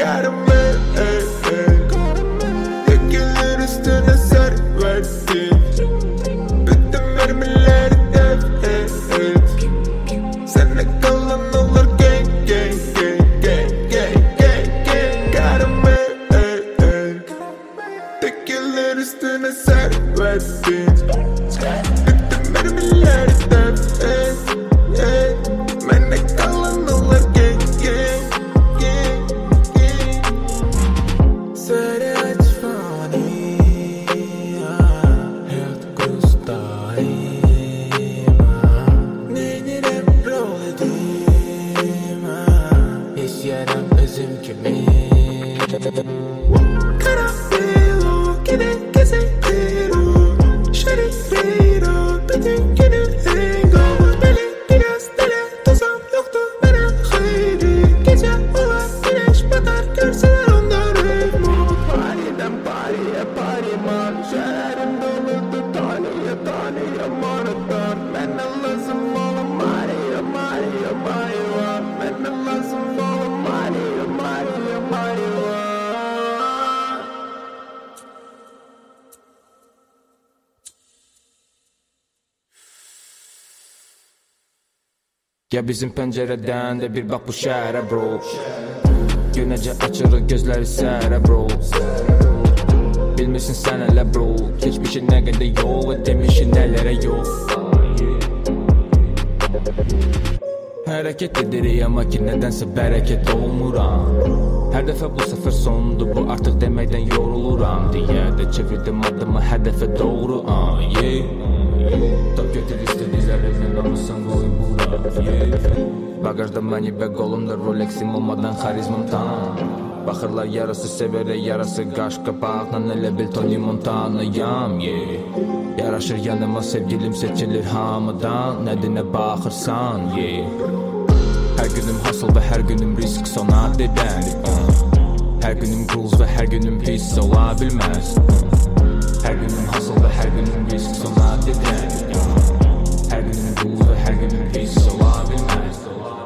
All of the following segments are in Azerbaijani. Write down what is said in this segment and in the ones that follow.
Got a man, Ya bizim pencereden de bir bak bu şehre bro. Günece açılır gözleri sere bro. Bilmişsin sen hele bro. Geçmişin ne kadar yok ve demişin nelere yok. Hareket edirik ama ki nedense bereket olmuram Her defa bu sefer sondu bu artık demekten yoruluram Diye de çevirdim adımı hedefe doğru ah yeah Top götür istediklerini namusan koyun bura. Yeah. Bagajda məni və qolumda Rolexim olmadan xarizmam tam. Baxırlar yarası sevərə yarası qaş qapaqla elə bil Tony Montana'yam yeah. Yaraşır yanıma sevgilim seçilir hamıdan Nədir nə baxırsan yeah. Hər günüm hustle və hər günüm risk sona dedən uh. Hər günüm rules və hər günüm pis ola bilməz Hər günüm hustle və hər günüm risk sona dedən uh. Hər günüm rules və hər günüm pis ola bilməz Ola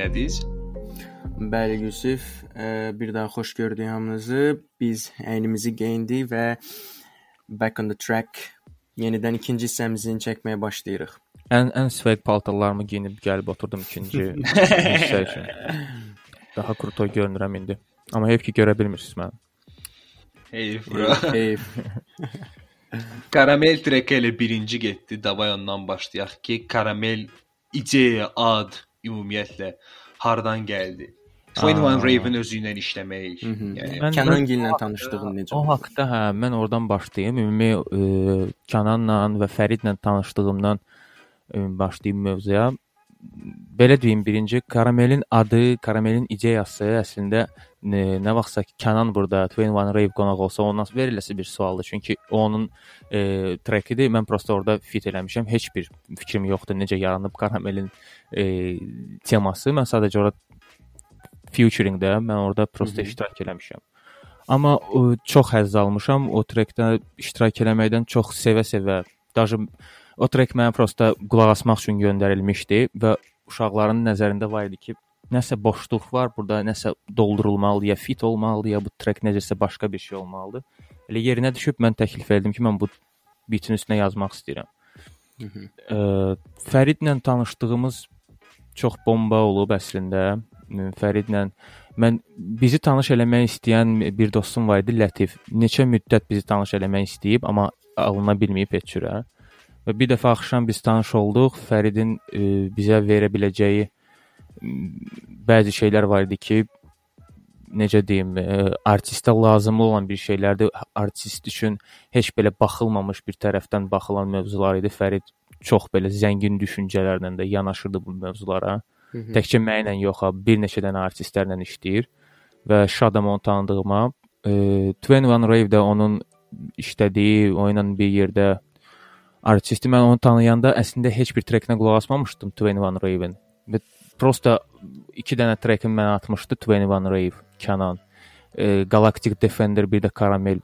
trackini dinlədiniz. Bəli Yusif, ə, bir daha xoş gördük hamınızı. Biz əynimizi geyindik və back on the track yenidən ikinci hissəmizin çəkməyə başlayırıq. Ən ən sifət paltarlarımı geyinib gəlib oturdum ikinci hissə üçün. Daha krutoy görünürəm indi. Amma heyf ki görə bilmirsiniz məni. Hey bro. Keyf. Karamel track ilə birinci getdi. Davay ondan başlayaq ki, Karamel ideya, ad ümumiyyətlə hardan gəldi? 21 Aa. Raven özü ilə işləmək. Yəni Mən- Kənan gillə tanışdığın necə? O haqqda hə, mən oradan başlayım. Ümumi e, Kənanla və Fəridlə tanışdığımdan e, başlayım mövzuya. belə deyim, birinci Karamelin adı, Karamelin ideyası əslində e, nə vaxtsa Kənan burada 21 Rave qonaq olsa ondan veriləsi bir sualdır. Çünki onun e, trekidir. Mən prosta orada fit eləmişəm. Heç bir fikrim yoxdur necə yaranıb Karamelin e, teması. Mən sadəcə orada featuringdə mən orada prosta Hı -hı. iştirak eləmişəm. Amma o, çox həzz almışam o trekdə iştirak eləməkdən çox sevə-sevə. Daşı o trek mənə prosta qulaq asmaq üçün göndərilmişdi və uşaqların nəzərində var idi ki, nəsə boşluq var, burada nəsə doldurulmalıdır, ya fit olmalıdır, ya bu trek necəsə başqa bir şey olmalıdır. Elə yerinə düşüb mən təklif etdim ki, mən bu bitin üstünə yazmaq istəyirəm. Ə, Fəridlə tanışdığımız çox bomba olub əslində. Fəridlə mən bizi tanış eləmək istəyən bir dostum var idi, Lətif. Neçə müddət bizi tanış eləmək istəyib, amma alına bilməyib heç cürə. Və bir dəfə axşam biz tanış olduq. Fəridin ə, bizə verə biləcəyi bəzi şeylər var idi ki, necə deyim, ə, artistə lazım olan bir şeylərdir. Artist üçün heç belə baxılmamış bir tərəfdən baxılan mövzular idi. Fərid çox belə zəngin düşüncələrlə də yanaşırdı bu mövzulara. Təkcə mənlə yox, bir neçə dənə artistlərlə işləyir və şadam onu tanıdığıma. E, 21 Rave də onun işlədiyi, o ilə bir yerdə artisti mən onu tanıyanda əslində heç bir trekinə qulaq asmamışdım 21 Rave-in. Və prosta 2 dənə trekin mənə atmışdı 21 Rave, Canan, e, Galactic Defender, bir də Caramel.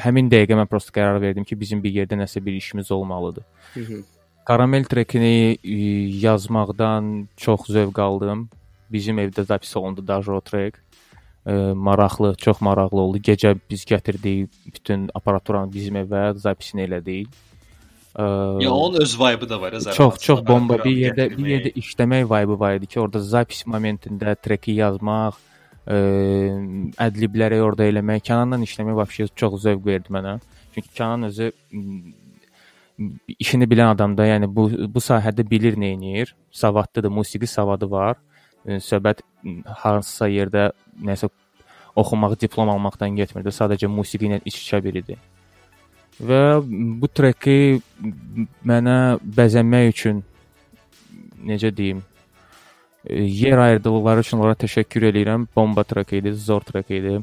Həmin dəqiqə mən prosta qərar verdim ki, bizim bir yerdə nəsə bir işimiz olmalıdır. Karamel trekini e, yazmaqdan çox zövq aldım. Bizim evdə zapis olundu daha o trek. E, maraqlı, çox maraqlı oldu. Gecə biz gətirdik bütün aparaturanı bizim evə, zapisini elədik. E, Ya onun öz vibe-ı da var zaten. çox çox bomba bir yerdə bir yerdə işləmək vibe var idi ki, orada zapis momentində treki yazmaq, ə, ədlibləri orada eləmək, Kənanla işləmək vəbşi çox zövq verdi mənə. Çünki Kənan özü işini bilən adamda, yəni bu bu sahədə bilir nə edir. Savadlıdır, musiqi savadı var. Ə, Söhbət hansısa yerdə nəsə oxumaq, diplom almaqdan getmirdi. Sadəcə musiqi ilə iç-içə biridir. Və bu treki mənə bəzənmək üçün necə deyim, e, yer ayırdıqları üçün onlara təşəkkür edirəm. Bomba trek idi, zor trek idi.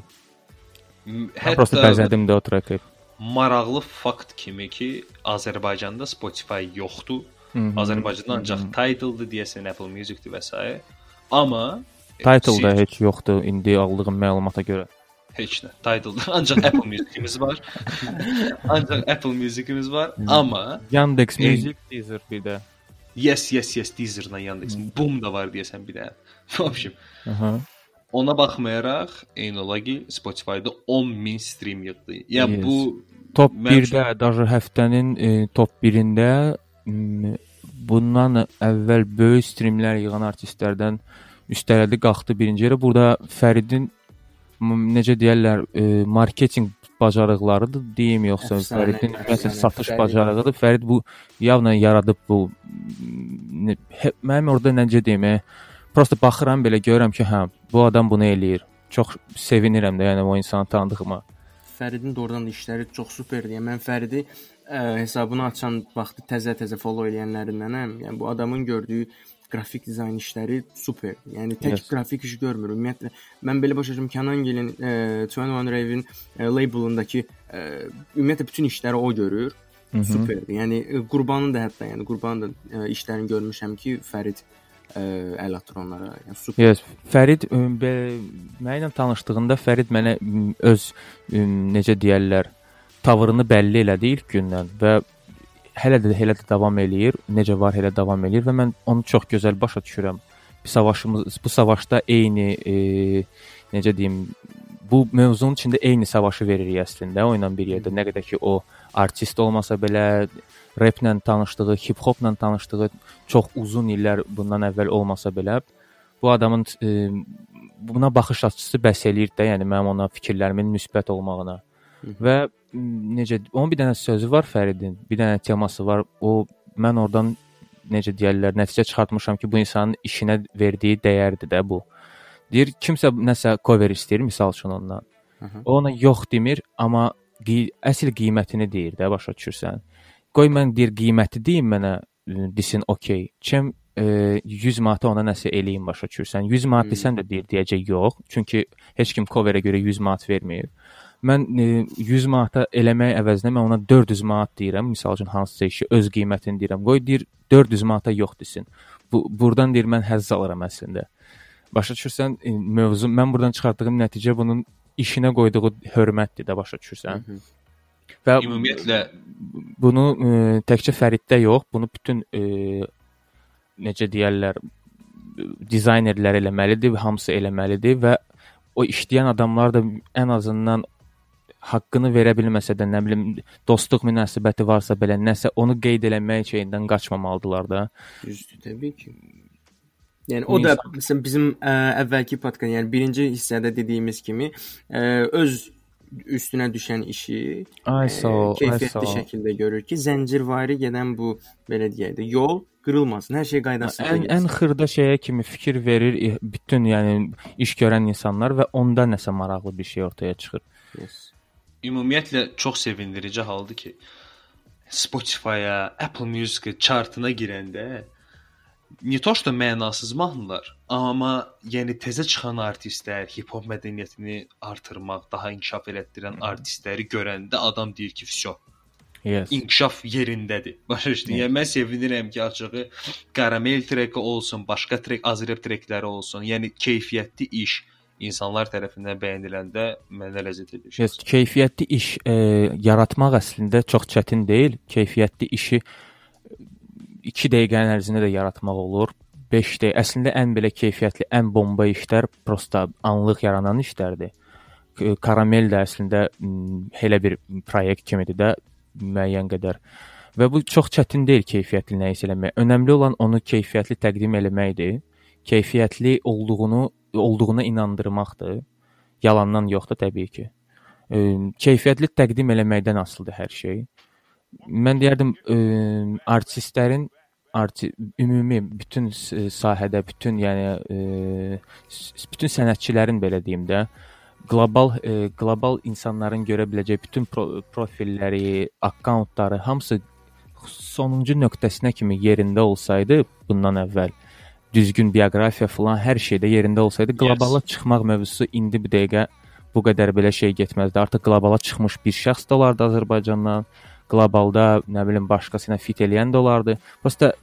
Mən prosta Hətta bəzədim də o treki. maraqlı fakt kimi ki, Azərbaycanda Spotify yoxdur. Azərbaycanda ancaq Tidal-dır deyəsən, Apple Music-dir və s. Amma e, siz- heç yoxdur indi aldığım məlumata görə heç nə. Tidal-da ancaq Apple Music-imiz var. ancaq Apple Music-imiz var, amma Yandex E- Music, Deezer bir də. yes, yes, yes Deezer-la Yandex, Boom da var deyəsən bir dənə. Vəbşim. Aha. Ona baxmayaraq, eyni ola ki, Spotify-da 10 min stream yığdı. Yəni Yes. bu Top Mən 1-də, даже həftənin e, top 1-ində m, bundan əvvəl böyük streamlər yığan artistlərdən üstələdi, qalxdı birinci yerə. Burada Fəridin m, necə deyirlər, e, marketinq bacarıqlarıdır deyim yoxsa Fəridin nəsə satış bacarığıdır. Fərid bu yavla yaradıb bu hə- mənim orada necə deyim, e, prosta baxıram belə görürəm ki, hə, bu adam bunu eləyir. Çox sevinirəm də, yəni o insanı tanıdığıma. Fəridin doğrudan da işləri çox superdir. Yəni mən Fəridi ə, hesabını açan vaxtı təzə-təzə follow eləyənlərindənəm. Yəni bu adamın gördüyü qrafik dizayn işləri super. Yəni tək Yes. qrafik iş görmür. Ümumiyyətlə mən belə başa düşürəm Canon Gilin 21 Raven ə, labelındakı ə, ümumiyyətlə bütün işləri o görür. Hı -hı. Superdir. Yəni ə, Qurbanın da hətta yəni Qurbanın da ə, işlərini görmüşəm ki, Fərid ə, əl atır onlara. Yəni super. Yes, Fərid mənimlə tanışdığında Fərid mənə öz ə, necə deyirlər, tavrını bəlli elədi ilk gündən və hələ də elə də davam eləyir. Necə var, elə davam eləyir və mən onu çox gözəl başa düşürəm. Bir savaşımız bu savaşda eyni e, necə deyim, bu mövzunun içində eyni savaşı veririk əslində o ilə bir yerdə. Nə qədər ki o artist olmasa belə raplə tanışdığı, hip-hopla tanışdığı çox uzun illər bundan əvvəl olmasa belə bu adamın e, buna baxış açısı bəs eləyir də, yəni mənim ona fikirlərimin müsbət olmağına. Və m, necə onun bir dənə sözü var Fəridin, bir dənə teması var. O mən oradan necə deyirlər, nəticə çıxartmışam ki, bu insanın işinə verdiyi dəyərdir də bu. Deyir kimsə nəsə cover istəyir misal üçün ondan. Aha. O ona yox demir, amma qi əsl qiymətini deyir də, başa düşürsən. Qoy mən deyir qiyməti deyim mənə desin okey. Kim e, 100 manata ona nəsə eləyin başa düşürsən. 100 manat desən də deyir deyəcək yox. Çünki heç kim coverə görə 100 manat vermir. Mən e, 100 manata eləmək əvəzinə mən ona 400 manat deyirəm. Məsəl üçün hansısa işi öz qiymətini deyirəm. Qoy deyir 400 manata yox desin. Bu burdan deyir mən həzz alıram əslində. Başa düşürsən, e, mövzu mən burdan çıxardığım nəticə bunun işinə qoyduğu hörmətdir də başa düşürsən. Hı -hı. Və Ümumiyyətlə bunu e, təkcə Fəriddə yox, bunu bütün e, necə deyirlər dizaynerlər eləməlidir, hamısı eləməlidir və o işləyən adamlar da ən azından haqqını verə bilməsə də, nə bilim, dostluq münasibəti varsa belə nəsə onu qeyd eləmək şeyindən qaçmamalıdılar da. Düzdür, təbii ki. Yəni o da məsələn bizim ə, əvvəlki podkast, yəni birinci hissədə dediyimiz kimi ə, öz üstünə düşən işi Ay sağ ol, keyfiyyətli şəkildə görür ki, zəncirvari gedən bu belə deyək də yol qırılmasın. Hər şey qaydasında Ən ən xırda şeyə kimi fikir verir bütün yəni iş görən insanlar və onda nəsə maraqlı bir şey ortaya çıxır. Yes ümumiyyətlə çox sevindirici haldır ki, Spotify-a, Apple Music chartına girəndə nie to что mənasız mahnılar, amma yəni təzə çıxan artistlər, hip-hop mədəniyyətini artırmaq, daha inkişaf elətdirən artistləri görəndə adam deyir ki, "Vsyo, Yes. inkişaf yerindədir." Başa düşdün? Yəni mən sevinirəm ki, açığı Karamel treki olsun, başqa trek, Azrep trekləri olsun. Yəni keyfiyyətli iş insanlar tərəfindən bəyəniləndə mənə ləzzət edir. Yes, keyfiyyətli iş e, yaratmaq əslində çox çətin deyil. Keyfiyyətli işi 2 dəqiqənin ərzində də yaratmaq olur. 5 dəqiqə. Əslində ən belə keyfiyyətli, ən bomba işlər prosta anlıq yaranan işlərdir. Karamel də əslində elə bir proyekt kimidir də müəyyən qədər. Və bu çox çətin deyil keyfiyyətli nə isə eləmək. Önəmli olan onu keyfiyyətli təqdim etməkdir. Keyfiyyətli olduğunu olduğuna inandırmaqdır. Yalandan yox da təbii ki. E, keyfiyyətli təqdim eləməkdən asılıdır hər şey. Mən deyərdim e, artistlərin arti ümumi bütün sahədə, bütün yəni e, bütün sənətçilərin belə deyim də qlobal e, qlobal insanların görə biləcəyi bütün pro profilləri, akkauntları hamısı sonuncu nöqtəsinə kimi yerində olsaydı bundan əvvəl düzgün bioqrafiya falan hər şeydə yerində olsaydı qlobala çıxmaq mövzusu indi bu dəqiqə bu qədər belə şey getməzdi. Artıq qlobala çıxmış bir şəxs də olardı Azərbaycandan. Qlobalda nə bilim başqasına fit eləyən də olardı. Prosta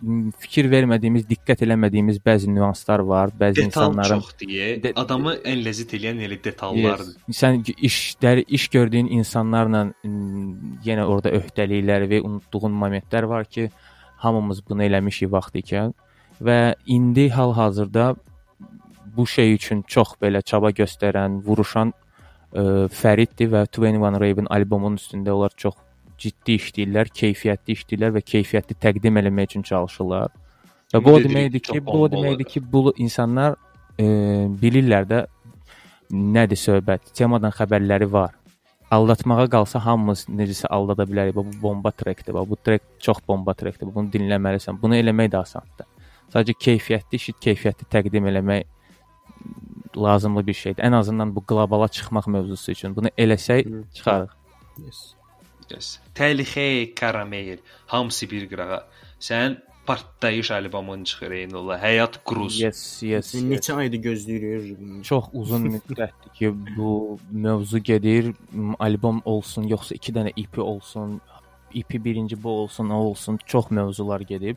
fikir vermədiyimiz, diqqət eləmədiyimiz bəzi nüanslar var, bəzi Detal insanların çox deyə, De- adamı ən ləzzət eləyən elə detallardır. Yes. Sən işləri iş gördüyün insanlarla yenə orada öhdəliklər və unutduğun momentlər var ki, hamımız bunu eləmişik vaxt ikən və indi hal-hazırda bu şey üçün çox belə çaba göstərən, vuruşan ə, Fəriddir və 21 Raven albomunun üstündə onlar çox ciddi işləyirlər, keyfiyyətli işləyirlər və keyfiyyətli təqdim eləmək üçün çalışırlar. Və bu o deməkdir ki, bu o deməkdir ki, bu insanlar e, bilirlər də nədir söhbət. Temadan xəbərləri var. Aldatmağa qalsa hamımız necəsə aldada bilərik. Bu bomba trekdir. Bu trek çox bomba trekdir. Bunu dinləməlisən. Bunu eləmək də asandır. Sadəcə keyfiyyətli işi keyfiyyətli təqdim eləmək lazımlı bir şeydir. Ən azından bu qlobala çıxmaq mövzusu üçün bunu eləsək çıxarıq. Yes. Yes. Təlixey karamel, hamısı bir qırağa. Sən partlayış albomun çıxır eynilə. Həyat Cruz. Yes, yes. Biz neçə aydır gözləyirik çox uzun müddətdir ki, bu mövzu gedir, albom olsun, yoxsa 2 dənə EP olsun, EP birinci bu olsun, o olsun, çox mövzular gedib.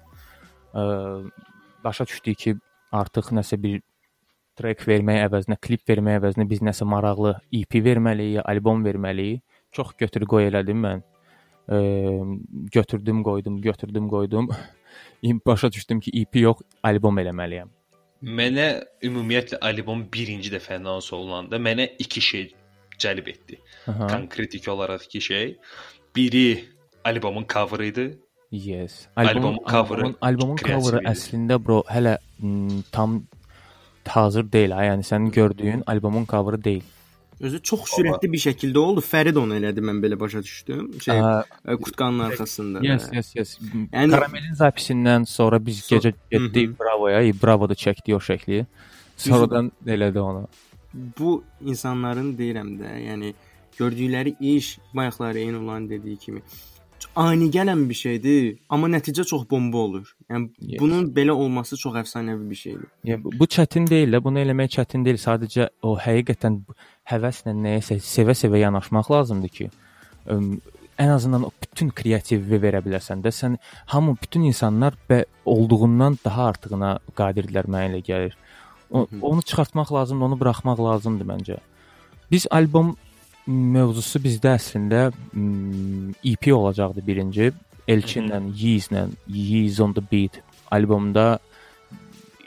Ə, başa düşdük ki, artıq nəsə bir trek vermək əvəzinə, klip vermək əvəzinə biz nəsə maraqlı EP verməliyik, albom verməliyik. Çox götür qoy elədim mən. Ə, götürdüm, qoydum, götürdüm, qoydum. başa düşdüm ki, EP yox, albom eləməliyəm. Mənə ümumiyyətlə albom birinci dəfə anons olunanda mənə iki şey cəlb etdi. Aha. Konkretik olaraq iki şey. Biri albomun cover idi. Yes. Albomun coverı albomun, albomun kreativ coverı əslində bro hələ m, tam hazır deyil ha. Yəni sənin gördüyün albomun coverı deyil. Özü çox sürətli bir şəkildə oldu. Fərid onu elədi, mən belə başa düşdüm. Şey, Ə, ə, qutqanın arxasında. yes, yes, yes. Yəni- Karamelin zapisindən sonra biz So- gecə getdik Bravoya, e, Bravoda çəkdik o şəkli. Sonradan elədi onu. Bu insanların deyirəm də, yəni gördükləri iş bayaqları eyni olan dediyi kimi ani gələn bir şeydir, amma nəticə çox bomba olur. Yəni Yes. bunun belə olması çox əfsanəvi bir şeydir. Ya bu, bu çətin deyil də, bunu eləmək çətin deyil. Sadəcə o həqiqətən həvəslə nəyəsə sevə-sevə yanaşmaq lazımdır ki, ən azından o bütün kreativi verə biləsən də. Sən hamı bütün insanlar olduğundan daha artığına qadirlər mənə elə gəlir. O, onu çıxartmaq lazımdır, onu buraxmaq lazımdır məncə. Biz albom mövzusu bizdə əslində mm, EP olacaqdı birinci. Elçinlə, Yeezlə, Yeez on the Beat albomda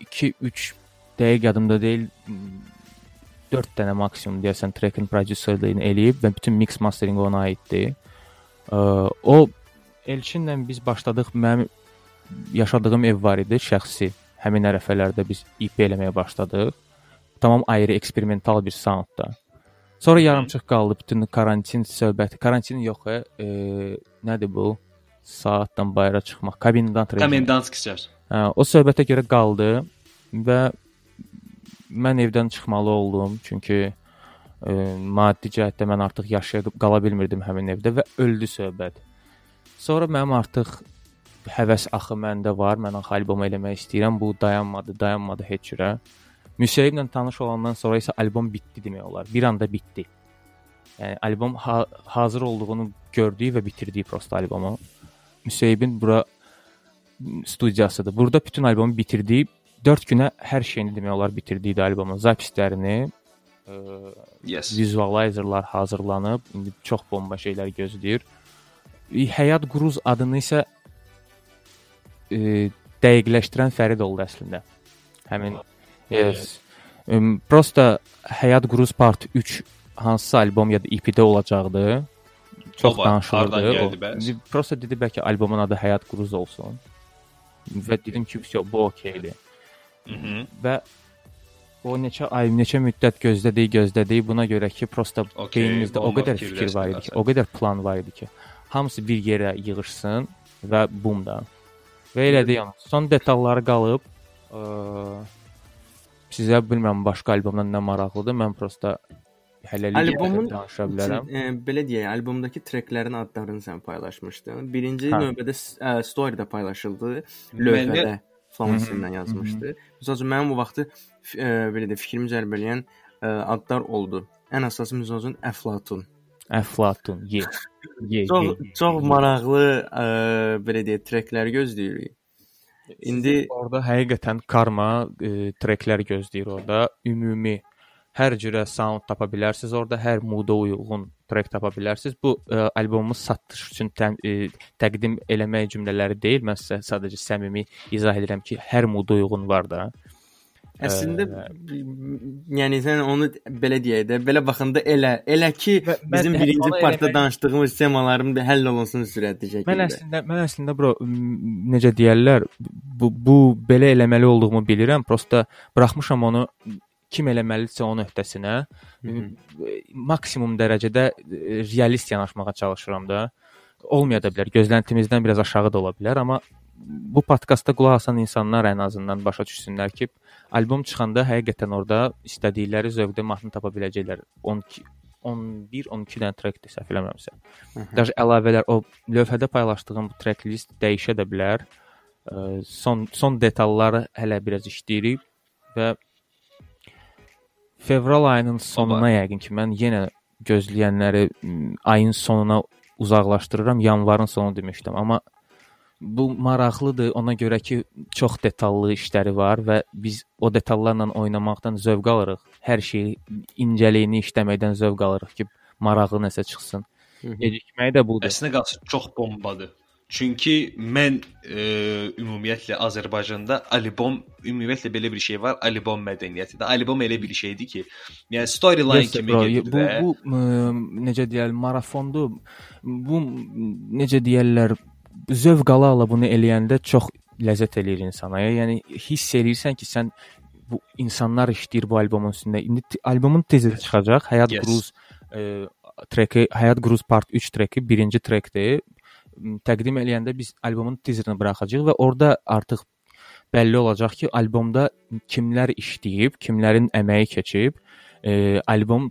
2-3 dəqiq yadımda deyil 4 dənə maksimum deyəsən trackin prodüserliyini eləyib və bütün mix mastering ona aiddir. O Elçinlə biz başladıq. Mənim yaşadığım ev var idi, şəxsi. Həmin ərəfələrdə biz EP eləməyə başladıq. Tamam ayrı eksperimental bir soundda. Sonra yarımçıq qaldı bütün karantin söhbəti. Karantin yox, e, e, nədir bu? Saatdan bayıra çıxmaq, kabindan tracking. Komendantski çağır. Hə, o söhbətə görə qaldı və mən evdən çıxmalı oldum çünki ə, maddi cəhətdə mən artıq yaşaya qala bilmirdim həmin evdə və öldü söhbət. Sonra mənim artıq həvəs axı məndə var. Mən axı albom eləmək istəyirəm. Bu dayanmadı, dayanmadı heç cürə. Müsəyiblə tanış olandan sonra isə albom bitdi demək olar. Bir anda bitdi. Yəni albom ha hazır olduğunu gördüyü və bitirdiyi prosta albomu. Müsəyibin bura studiyasıdır. Burada bütün albomu bitirdiyi 4 günə hər şeyini demək olar bitirdiyi də albomun zapislərini, ə, Yes. vizualizerlar hazırlanıb, indi çox bomba şeylər gözləyir. E, Həyat Quruz adını isə e, dəqiqləşdirən Fərid oldu əslində. Həmin yes. Prosta Həyat Quruz Part 3 hansısa albom ya da EP-də olacaqdı. Çox danışılırdı. Prosta dedi bəlkə albomun adı Həyat Quruz olsun. Və dedim ki, "Vəsə, bu okeydir." Mhm. və o neçə ay, neçə müddət gözlədik, gözlədik. Buna görə ki, prosta Okey, beynimizdə o qədər fikir var idi ki, o qədər plan var idi ki, hamısı bir yerə yığılsın və bum da. Və elədik onu. Son detalları qalıb. Ə, sizə bilmirəm başqa albomdan nə maraqlıdır. Mən prosta hələlik Albomun danışa bilərəm. E, belə deyək, albomdakı treklərin adlarını sən paylaşmışdın. Birinci Hə. növbədə ə, story-də paylaşıldı, lövhədə Florence-dən yazmışdı. Məsələn, mənim o vaxtı ə, belə də fikrimi cəlb edən ə, adlar oldu. Ən əsası məsələn Əflatun. Əflatun, ye. Ye, Çox ye. çox maraqlı ə, belə deyək treklər gözləyirik. İndi orada həqiqətən karma e, treklər gözləyir orada. Ümumi hər cürə sound tapa bilərsiniz. Orada hər mooda uyğun trek tapa bilərsiniz. Bu e, albomu satış üçün təm, e, təqdim eləmək cümlələri deyil. Mən sizə sadəcə səmimi izah edirəm ki, hər mooda uyğun var da. Əslində yəni sən onu belə deyək də, belə baxanda elə, elə ki Və- mən bizim hə- birinci partda eləmək- danışdığımız temaların bir həll olunsun sürətli şəkildə. Mən əslində mən əslində bro necə deyirlər, bu bu belə eləməli olduğumu bilirəm. Prosta buraxmışam onu kim eləməlidirsə onun öhdəsinə. Maksimum dərəcədə realist yanaşmağa çalışıram da. Olmaya da bilər, gözləntimizdən biraz aşağı da ola bilər, amma bu podkastda qulaq asan insanlar ən azından başa düşsünlər ki, albom çıxanda həqiqətən orada istədikləri zövqdə mahnı tapa biləcəklər. 12 11-12 dənə trekdir səhv eləmirəmsə. Daha əlavələr o lövhədə paylaşdığım bu trek list dəyişə də bilər. Ə, son son detalları hələ biraz işləyirik və fevral ayının sonuna Oba. yəqin ki mən yenə gözləyənləri ayın sonuna uzaqlaşdırıram. Yanvarın sonu demişdim, amma bu maraqlıdır ona görə ki, çox detallı işləri var və biz o detallarla oynamaqdan zövq alırıq. Hər şeyi incəliyini işləməkdən zövq alırıq ki, maraqlı nəsə çıxsın. Gecikməyi də budur. Əslində qalsa çox bombadır. Çünki mən e, ümumiyyətlə Azərbaycanda albom ümumiyyətlə belə bir şey var, albom mədəniyyətidir. Albom elə bir şeydir ki, yəni storyline Yes, kimi bro, gedir bu və bu ə, necə deyirlər, marafondur. Bu necə deyirlər, zövq ala-ala bunu eləyəndə çox ləzzət eləyir insana. Yəni hiss eləyirsən ki, sən bu insanlar işləyir bu albomun üstündə. İndi albomun tezə çıxacaq. Həyat Yes. Gruz ə, treki, Həyat Gruz Part 3 treki birinci trekdir. Təqdim eləyəndə biz albomun teaserini buraxacağıq və orada artıq bəlli olacaq ki, albomda kimlər işləyib, kimlərin əməyi keçib. E, albom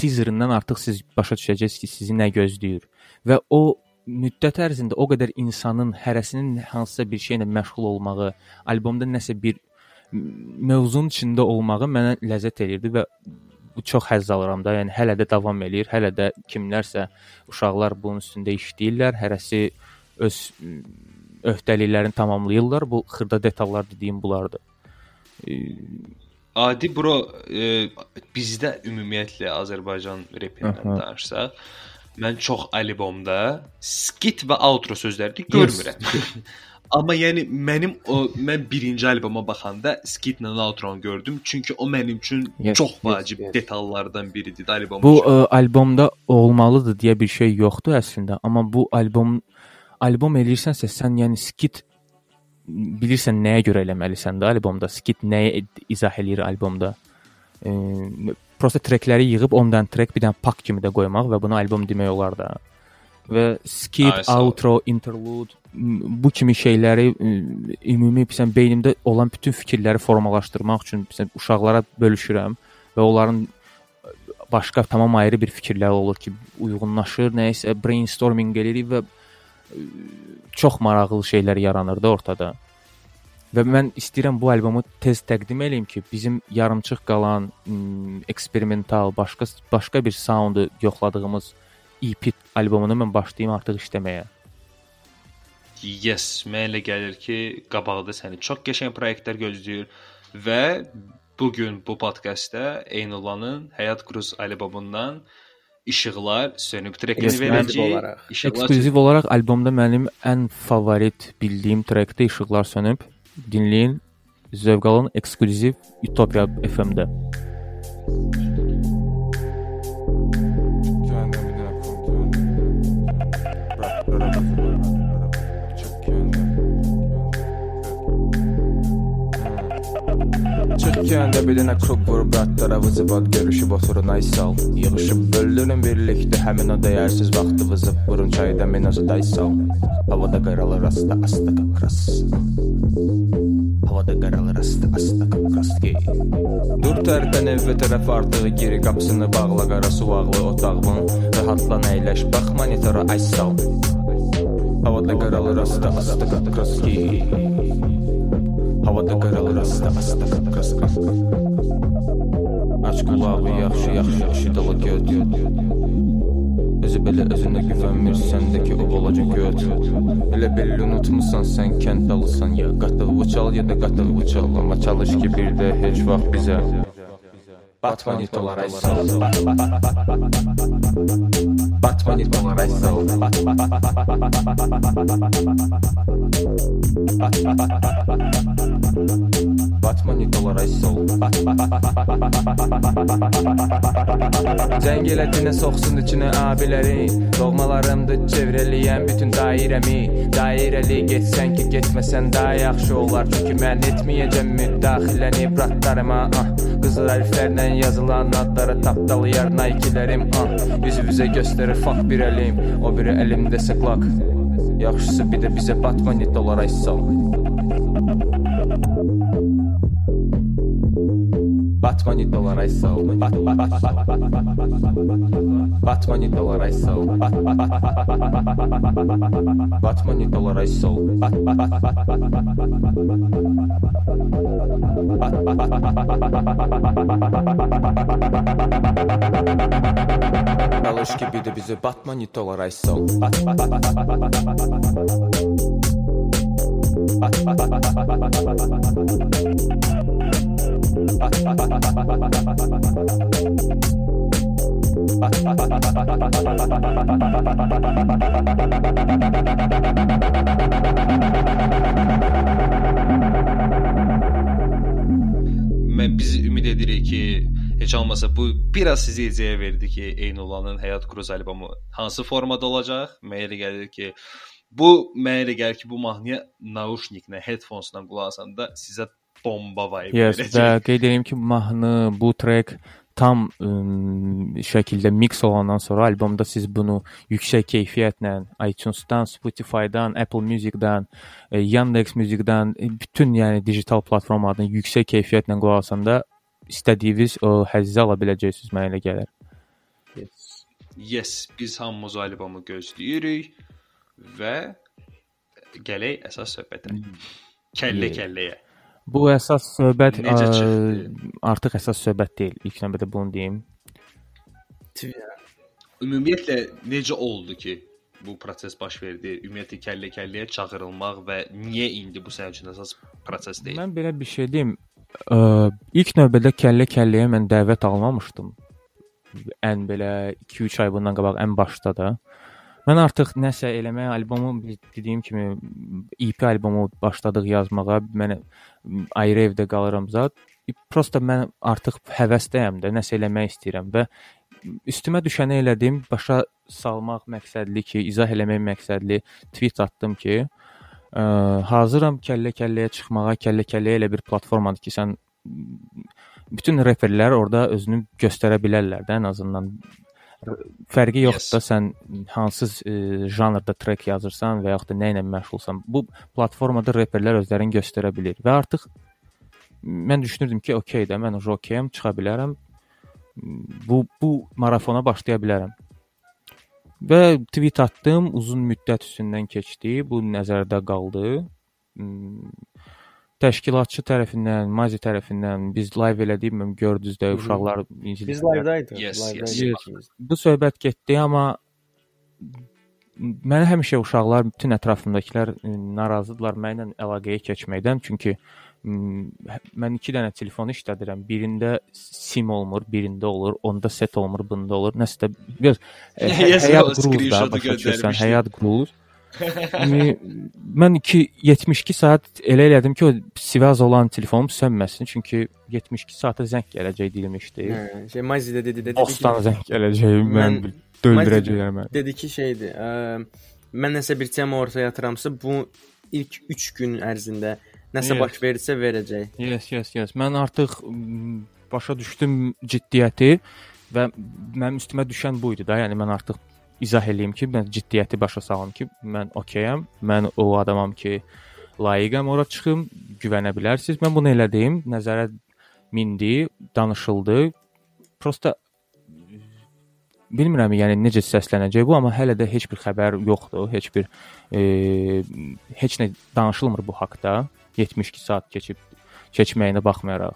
teaserından artıq siz başa düşəcəksiniz ki, sizi nə gözləyir və o müddət ərzində o qədər insanın hərəsinin hansısa bir şeylə məşğul olmağı, albomda nəsə bir mövzunun içində olmağı mənə ləzzət eləyirdi və bu çox həzz alıram da. Yəni hələ də davam eləyir. Hələ də kimlərsə uşaqlar bunun üstündə işləyirlər. Hərəsi öz öhdəliklərini tamamlayırlar. Bu xırda detallar dediyim bulardır. Adi bro, e, bizdə ümumiyyətlə Azərbaycan repindən danışsaq, mən çox albomda skit və outro sözlərini görmürəm. Amma yəni mənim o mən birinci alboma baxanda skitlə outronu gördüm, çünki o mənim üçün Yes, çox yes, vacib yes. detallardan biridir albom Bu ə, albomda olmalıdır deyə bir şey yoxdur əslində, amma bu albom albom eləyirsənsə sən yəni skit bilirsən nəyə görə eləməlisən də albomda. Skit nəyə izah eləyir albomda. E, prosta trekləri yığıb 10 dənə trek bir dənə pak kimi də qoymaq və buna albom demək olar da. Və skit, Ay, outro, interlude bu kimi şeyləri ümumi bilirsən beynimdə olan bütün fikirləri formalaşdırmaq üçün bilirsən uşaqlara bölüşürəm və onların başqa tamam ayrı bir fikirlər olur ki, uyğunlaşır, nə isə brainstorming eləyirik və ə, çox maraqlı şeylər yaranır da ortada. Və mən istəyirəm bu albomu tez təqdim eləyim ki, bizim yarımçıq qalan eksperimental, başqa başqa bir soundu yoxladığımız EP albomunu mən başlayım artıq işləməyə. Yes, mənə elə gəlir ki, qabaqda səni çox qəşəng layihələr gözləyir və bu gün bu podkastda Eynulanın Həyat Cruz albomundan İşıqlar sönüb trekini verəcəyik. olaraq. İşıqlar Ekskluziv olaraq albomda mənim ən favorit bildiyim trekdə İşıqlar sönüb. dinleyin. Zövq alın eksklüziv Utopya FM-də. Çıkkəndə bir dənə krok vurub qatlara vızıbat görüşüb oturun ay sal. Yığışıb böldürün birlikdə həmin o dəyərsiz vaxtı vızıb Vurun çayda menozu day sal. Havada qaralır asta asta qapras Havada qaralır asta asta qapras Dur tərpən evə tərəf artığı giri qapısını bağla qara suvaqlı otağın Rahatlan əyləş bax monitora ay sal. Havada qaralır asta asta qapras Havada qaralır asta asta qapqaz Aç qulağı yaxşı yaxşı eşidələ göt. Özü belə özünə güvənmirsəndəki o balaca göt. Elə belli unutmusan sən kənd dalısan ya Qatıq uçal ya da qatıq uçal Amma çalış ki bir də heç vaxt bizə Batmanitolar ay sal Batmanitolar ay sal Batmanitolar ay sal Zəng elədinə soxsun içinə abilərin Doğmalarımdır çevrəliyən bütün dairəmi Dairəli getsən ki getməsən daha yaxşı olar. Çünki mən etməyəcəm müdaxiləni bratlarıma ah. Qızıl əliflərlə yazılan adları tapdalayar Nike-lərim. Ah. Üzü-üzə göstərir fak bir əlim O biri əlimdə sıqlaq. Yaxşısı bir də bizə Batman, you сау. Батмани доларай сау. Батмани доларай сау. Alış gibi de bize Batmani dolaraj sol. Bat, bat, bat, bat, bat, bat, bat, bat, bat, bat, bat, bat, bat, Mən biz ümid edirik ki, heç olmasa bu biraz sizə ideya verdi ki, Eynulanın Həyat Cruz albomu hansı formada olacaq? Mənə elə gəlir ki, bu mənə elə gəlir ki, bu mahnıya naushniklə, headphones-la qulaq asanda sizə bomba vibe Yes, və verəcək. qeyd edim ki, mahnı, bu trek tam ə, şəkildə mix olandan sonra albomda siz bunu yüksək keyfiyyətlə iTunes-dan, Spotify-dan, Apple Music-dan, ə, Yandex Music-dan, ə, bütün yəni digital platformalardan yüksək keyfiyyətlə qulaq asanda istədiyiniz o həzzi ala biləcəksiniz mənə elə gəlir. Yes, biz hamımız albomu gözləyirik. Və gələk əsas söhbətə. Kəllə kəlləyə. Bu əsas söhbət Necə ə, çıxdı? artıq əsas söhbət deyil. İlk növbədə bunu deyim. Ümumiyyətlə necə oldu ki, bu proses baş verdi? Ümumiyyətlə kəllə kəlləyə çağırılmaq və niyə indi bu sənin üçün əsas proses deyil? Mən belə bir şey deyim. Ə, ilk növbədə kəllə kəlləyə mən dəvət almamışdım. Ən belə 2-3 ay bundan qabaq ən başda da. Mən artıq nəsə eləməyə albomu dediyim kimi EP albomu başladıq yazmağa. Mən ayrı evdə qalıram zət. Prosta mən artıq həvəsdəyəm də, nəsə eləmək istəyirəm və üstümə düşəni elədim, başa salmaq məqsədli ki, izah eləmək məqsədli tweet atdım ki, ə, hazıram kəllə-kəlləyə çıxmağa, kəllə-kəlləyə elə bir platformadır ki, sən bütün reperlər orada özünü göstərə bilərlər də ən azından fərqi yoxdur da sən hansı ə, janrda trek yazırsan və yaxud da nə ilə məşğulsan. Bu platformada reperlər özlərini göstərə bilir və artıq mən düşünürdüm ki, okey də, mən okeyəm, çıxa bilərəm. Bu bu marafona başlaya bilərəm. Və tweet atdım, uzun müddət üstündən keçdi, bu nəzərdə qaldı. Təşkilatçı tərəfindən, Mazi tərəfindən biz live elədik, mən gördünüz də uşaqlar Biz live-daydıq. Yes, live-daydıq yes. ikimiz. bu söhbət getdi, amma mənə həmişə uşaqlar, bütün ətrafımdakılar ə, narazıdırlar mənlə əlaqəyə keçməkdən, çünki m, hə- mən 2 dənə telefon işlədirəm. Birində SIM olmur, birində olur, onda set olmur, bunda olur. Nəsə də biraz ə, hə- Yes, həyat qurulur da, başa düşürsən, həyat qurulur. Yəni, mən 2 72 saat elə elədim ki, o sivaz olan telefonum sönməsin, çünki 72 saata zəng gələcək dilmişdi. Hə, şey Mazi də dedi, dedi, Ostan zəng gələcək, mən Mən- döndürəcəklər məni. dedi ki şeydir. Ə, mən nəsə bir tema ortaya atıramsa, bu ilk 3 gün ərzində nəsə Yes. baş verirsə verəcək. Yes, yes, yes. Mən artıq başa düşdüm ciddiyyəti və mənim üstümə düşən bu idi da. Yəni mən artıq izah eləyim ki, mən ciddiyyəti başa salım ki, mən okeyəm. Mən o adamam ki, layiqəm ora çıxım, güvənə bilərsiniz. Mən bunu elədim, nəzərə mindi, danışıldı. Prosta bilmirəm yəni necə səslənəcək bu, amma hələ də heç bir xəbər yoxdur, heç bir e, heç nə danışılmır bu haqqda. 72 saat keçib keçməyinə baxmayaraq.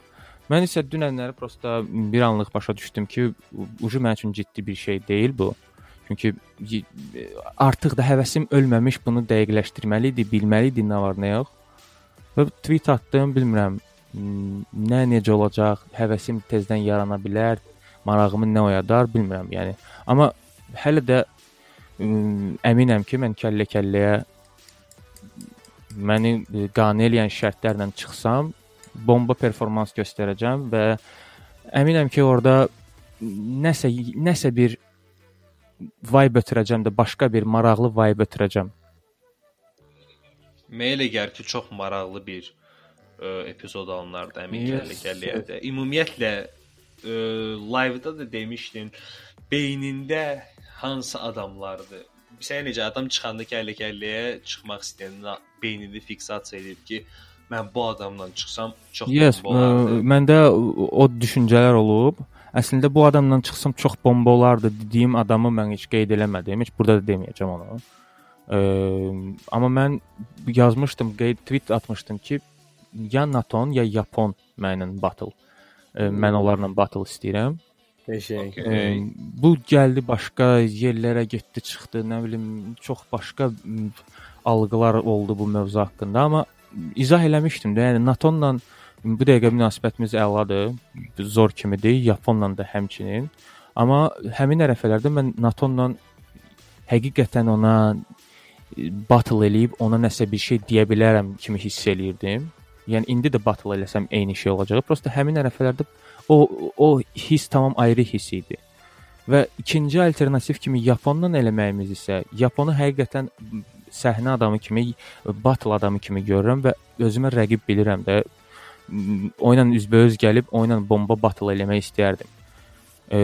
Mən isə dünənləri prosta bir anlıq başa düşdüm ki, ucu mənim üçün ciddi bir şey deyil bu. Çünki y- artıq da həvəsim ölməmiş bunu dəqiqləşdirməli idi, bilməli idi nə var, nə yox. Və tweet atdım, bilmirəm nə necə olacaq, həvəsim tezdən yarana bilər, marağımı nə oyadar, bilmirəm, yəni. Amma hələ də m, əminəm ki, mən kəllə-kəlləyə məni e, qane eləyən şərtlərlə çıxsam, bomba performans göstərəcəm və əminəm ki, orada nəsə nəsə bir vibe ötürəcəm də başqa bir maraqlı vibe ötürəcəm. Mənə elə gəlir ki, çox maraqlı bir ə, epizod alınardı həmin Yes. də. Ümumiyyətlə ə, live-da da demişdin, beynində hansı adamlardı? Sən necə adam çıxanda kəllə kəlləyə çıxmaq istəyəndə beynində fiksasiya edib ki, mən bu adamla çıxsam çox Yes, olardı. ə, məndə o o düşüncələr olub. Əslində bu adamla çıxsam çox bomba olardı dediyim adamı mən heç qeyd eləmədim. Heç burada da deməyəcəm onu. Ə, amma mən yazmışdım, qeyd tweet atmışdım ki, ya Naton ya Yapon mənlə battle. Ə, mən onlarla battle istəyirəm. Qəşəng. E, bu gəldi başqa yerlərə getdi, çıxdı, nə bilim, çox başqa m, algılar oldu bu mövzu haqqında, amma izah eləmişdim də, yəni NATO-la bu dəqiqə münasibətimiz əladır, zor kimidir, Yaponla da həmçinin. Amma həmin ərəfələrdə mən NATO-la həqiqətən ona e, battle eləyib ona nəsə bir şey deyə bilərəm kimi hiss eləyirdim. Yəni indi də battle eləsəm eyni şey olacaq. Prosta həmin ərəfələrdə o o his tamam ayrı his idi. Və ikinci alternativ kimi Yaponla eləməyimiz isə Yaponu həqiqətən səhnə adamı kimi, battle adamı kimi görürəm və özümə rəqib bilirəm də. Oyla üzbəüz gəlib oyla bomba battle eləmək istəyərdim. E,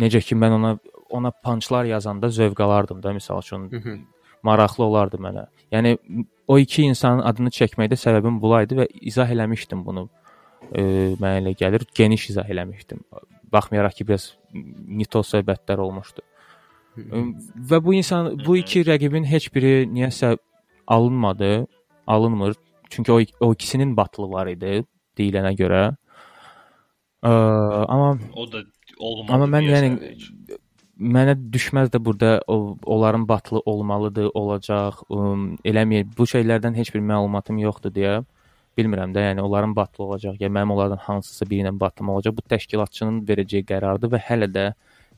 necə ki mən ona ona punchlar yazanda zövq alardım da, məsəl üçün Hı -hı. maraqlı olardı mənə. Yəni o iki insanın adını çəkməkdə səbəbim bulaydı və izah eləmişdim bunu. E, mənə elə gəlir, geniş izah eləmişdim. Baxmayaraq ki, biraz nito söhbətlər olmuşdu. Və bu insan bu iki rəqibin heç biri niyəsə alınmadı, alınmır. Çünki o o ikisinin batılı var idi deyilənə görə. Ə, amma O da olmadı. Amma mən yəni heç. mənə düşməz də burada o, onların batılı olmalıdır, olacaq, ım, eləmir. Bu şeylərdən heç bir məlumatım yoxdur deyə bilmirəm də, yəni onların batılı olacaq, ya mənim onlardan hansısa biri ilə batım olacaq. Bu təşkilatçının verəcəyi qərardır və hələ də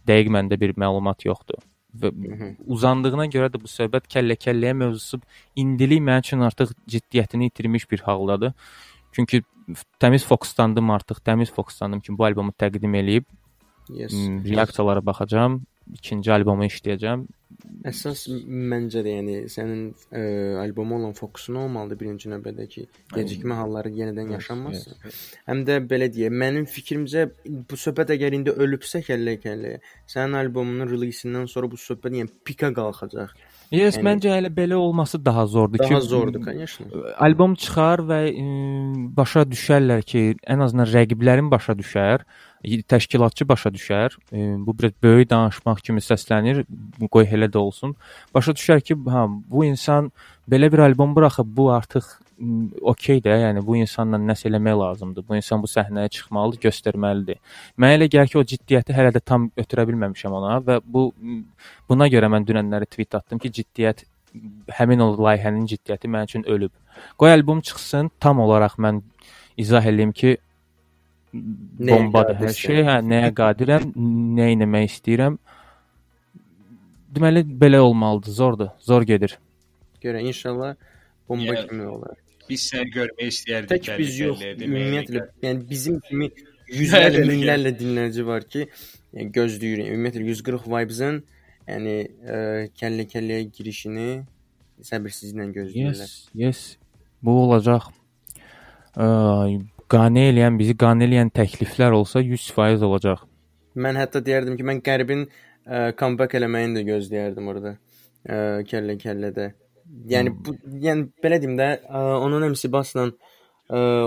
dəqiq məndə bir məlumat yoxdur. Və uzandığına görə də bu söhbət kəllə-kəlləyə mövzusu indilik mənim üçün artıq ciddiyyətini itirmiş bir haldadır. Çünki təmiz fokuslandım artıq, təmiz fokuslandım ki, bu albomu təqdim eləyib Yes. m, reaksiyalara baxacağam, ikinci albomu işləyəcəm. Əsas məncə də yəni sənin ə, alboma olan fokusun olmalıdır birinci növbədə ki, gecikmə halları yenidən yaşanmasın. Həm də belə deyək, mənim fikrimcə bu söhbət əgər indi ölübsə kəllə-kəlləyə, sənin albomunun release-indən sonra bu söhbət yəni pika qalxacaq. Yes, Yəni- məncə elə belə olması daha zordur Daha ki, zordur, конечно. albom çıxar və ə, başa düşərlər ki, ən azından rəqiblərin başa düşər, y- təşkilatçı başa düşər. Ə, Bu biraz böyük danışmaq kimi səslənir. Qoy elə də olsun. Başa düşər ki, ha, bu insan belə bir albom buraxıb, bu artıq okey də, yəni bu insanla nəsə eləmək lazımdır. Bu insan bu səhnəyə çıxmalıdır, göstərməlidir. Mənə elə gəlir ki, o ciddiyyəti hələ də tam ötürə bilməmişəm ona və bu buna görə mən dünənləri tweet atdım ki, ciddiyyət həmin o layihənin ciddiyyəti mənim üçün ölüb. Qoy albom çıxsın, tam olaraq mən izah eləyim ki, Nəyə bombadır hər şey, hə, nəyə qadirəm, nə etmək istəyirəm. Deməli belə olmalıdır, zordur, zor gedir. Görə inşallah bomba Yəni, kimi olar. Biz səni görmək istəyərdik. Tək biz yox, ümumiyyətlə, yəni bizim kimi yüzlərlə, minlərlə dinləyici var ki, yəni gözləyirik. Ümumiyyətlə 140 vibes-ın yəni ə, kəllə-kəlləyə girişini səbirsizliklə gözləyirlər. Yes, yes. Bu olacaq. Ə, qane eləyən bizi qane eləyən təkliflər olsa 100% olacaq. Mən hətta deyərdim ki, mən Qərbin ə, comeback eləməyini də gözləyərdim orada. Ə, kəllə-kəllədə. Yəni bu yəni belə deyim də, ə, onun MC Bassla ə,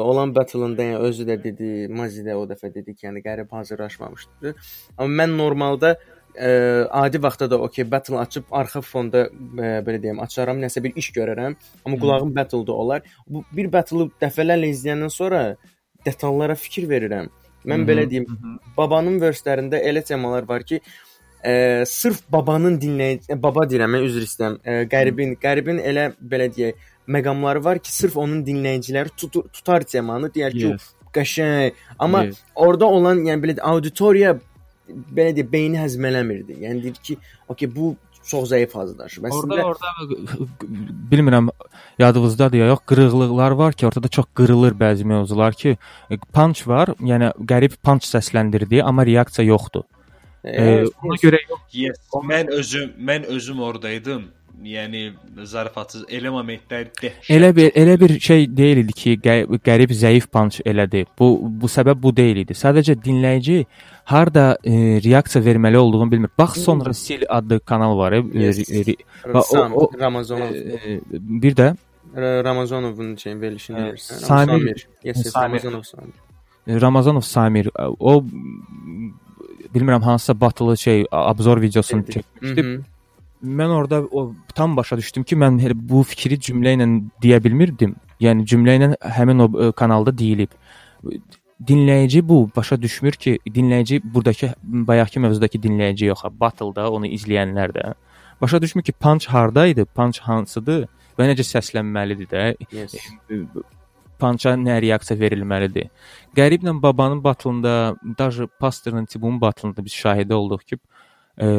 olan battle-ında yəni özü də dedi, Mazi də o dəfə dedi ki, yəni Qərib hazırlaşmamışdı. Amma mən normalda ə, adi vaxtda da okey battle açıb arxa fonda ə, belə deyim, açaram, nəsə bir iş görərəm. Amma qulağım battle-da olar. Bu bir battle-ı dəfələrlə izləyəndən sonra detallara fikir verirəm. Mən Mhm, belə deyim, babanın verslərində elə temalar var ki, ə, sırf babanın dinləyici baba deyirəm, mən üzr istəyirəm. Ə, qəribin, qəribin elə belə deyək, məqamları var ki, sırf onun dinləyiciləri tutur, tutar temanı, deyər ki, Yes. qəşəng. Amma Yes. orada olan, yəni belə auditoriya belə deyək, beyni həzmələmirdi. Yəni deyir ki, okey, bu çox zəif hazırlaşıb. Orada Əslində orada bilmirəm yadınızdadır ya yox, qırıqlıqlar var ki, ortada çox qırılır bəzi mövzular ki, punch var, yəni qərib punch səsləndirdi, amma reaksiya yoxdur. E, ona görə yox. Yes, mən özüm mən özüm oradaydım. Yəni zarafatsız elə momentlər dəhşət. Elə bir elə bir şey deyil idi ki, qə- qərib zəif punch elədi. Bu bu səbəb bu deyil idi. Sadəcə dinləyici harda e, reaksiya verməli olduğunu bilmir. Bax sonra Sil adlı kanal var. E, Yes. e, bax, o- o- Ramazanov, e, bir də Ra- Ramazanovun şeyin verilişini E, bilirsən. Samir- Samir. Yes, Samir. Ramazanov Samir. e, Ramazanov Samir o bilmirəm hansısa batılı şey obzor videosunu çəkmişdi mən orada o tam başa düşdüm ki, mən elə bu fikri cümlə ilə deyə bilmirdim. Yəni cümlə ilə həmin o ə, kanalda deyilib. Dinləyici bu başa düşmür ki, dinləyici burdakı bayaqki mövzudakı dinləyici yox, battle-da onu izləyənlər də başa düşmür ki, punch harda idi, punch hansıdır və necə səslənməlidir də. Yes. Pança nə reaksiya verilməlidir. Qəriblə babanın batılında, daha pastorun tibunun batılında biz şahidi olduq ki, ə,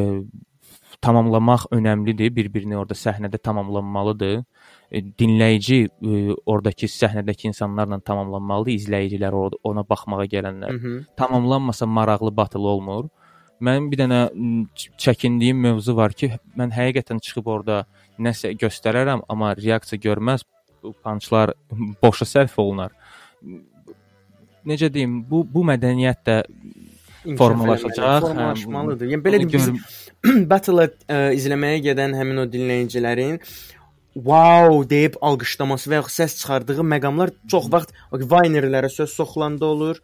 tamamlamaq önəmlidir, bir-birini orada səhnədə tamamlanmalıdır. E, dinləyici e, oradakı səhnədəki insanlarla tamamlanmalıdır, izləyicilər ona baxmağa gələnlər. Mhm. Tamamlanmasa maraqlı batıl olmur. Mənim bir dənə çəkindiyim mövzu var ki, mən həqiqətən çıxıb orada nəsə göstərərəm, amma reaksiya görməz. Bu punchlar boşa sərf olunar. Necə deyim, bu bu mədəniyyət də Formalaşacaq, eləməli, hə, Formalaşmalıdır. Yəni belə biz battle-ı ə, izləməyə gedən həmin o dinləyicilərin wow deyib alqışlaması və yaxud səs çıxardığı məqamlar çox vaxt Vaynerlərə söz soxulanda olur.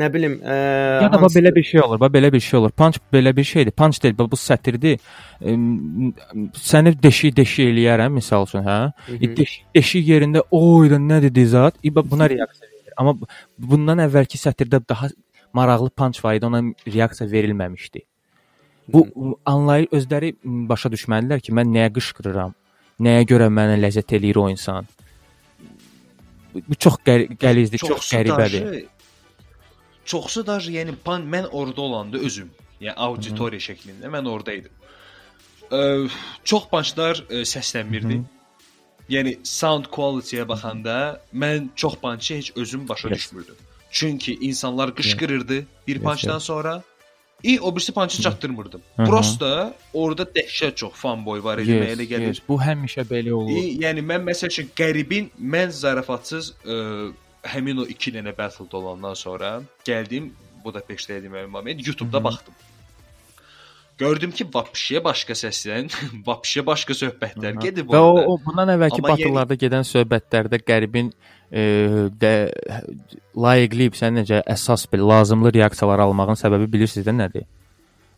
Nə bilim, ə, Ya da bax belə bir şey olur, belə bir şey olur. Punch belə bir şeydir. Punch deyil, bu sətirdir. Əm, Səni deşik-deşik eləyərəm misal üçün, hə? E, Deşik, deşik yerində oy da nə dedi zat? E, bax buna reaksiya verir. Amma bu- bundan əvvəlki sətirdə daha maraqlı punch var idi, ona reaksiya verilməmişdi. Bu anlayır özləri başa düşməlilər ki, mən nəyə qışqırıram, nəyə görə mənə ləzzət eləyir o insan. Bu çox qəri- qəlizdir, çox Çoxsu qəribədir. Çoxsu da yəni pan mən orada olanda özüm, yəni auditoriya şəklində mən orada idim. Ə, çox pançlar ə, səslənmirdi. Yəni sound quality-yə baxanda mən çox pançı heç özüm başa Yes. düşmürdüm. Çünki insanlar qışqırırdı bir Yes, pançdan yes. sonra i o birisi pançı çatdırmırdım. Prosta orada dəhşət çox fanboy var idi, mənə elə gəlir. yes, bu həmişə belə olur. E, yəni mən məsəl üçün qəribin mən zarafatsız ə, həmin o 2 dənə battle olandan sonra gəldim Budapeştə idim mənim moment YouTube-da baxdım. Gördüm ki, vapşiyə başqa səslən, vapşiyə başqa söhbətlər gedib Və o, orada. o bundan əvvəlki batıllarda gedən söhbətlərdə qəribin e, də layiqli sən necə əsas bir lazımlı reaksiyalar almağın səbəbi bilirsiniz də nədir?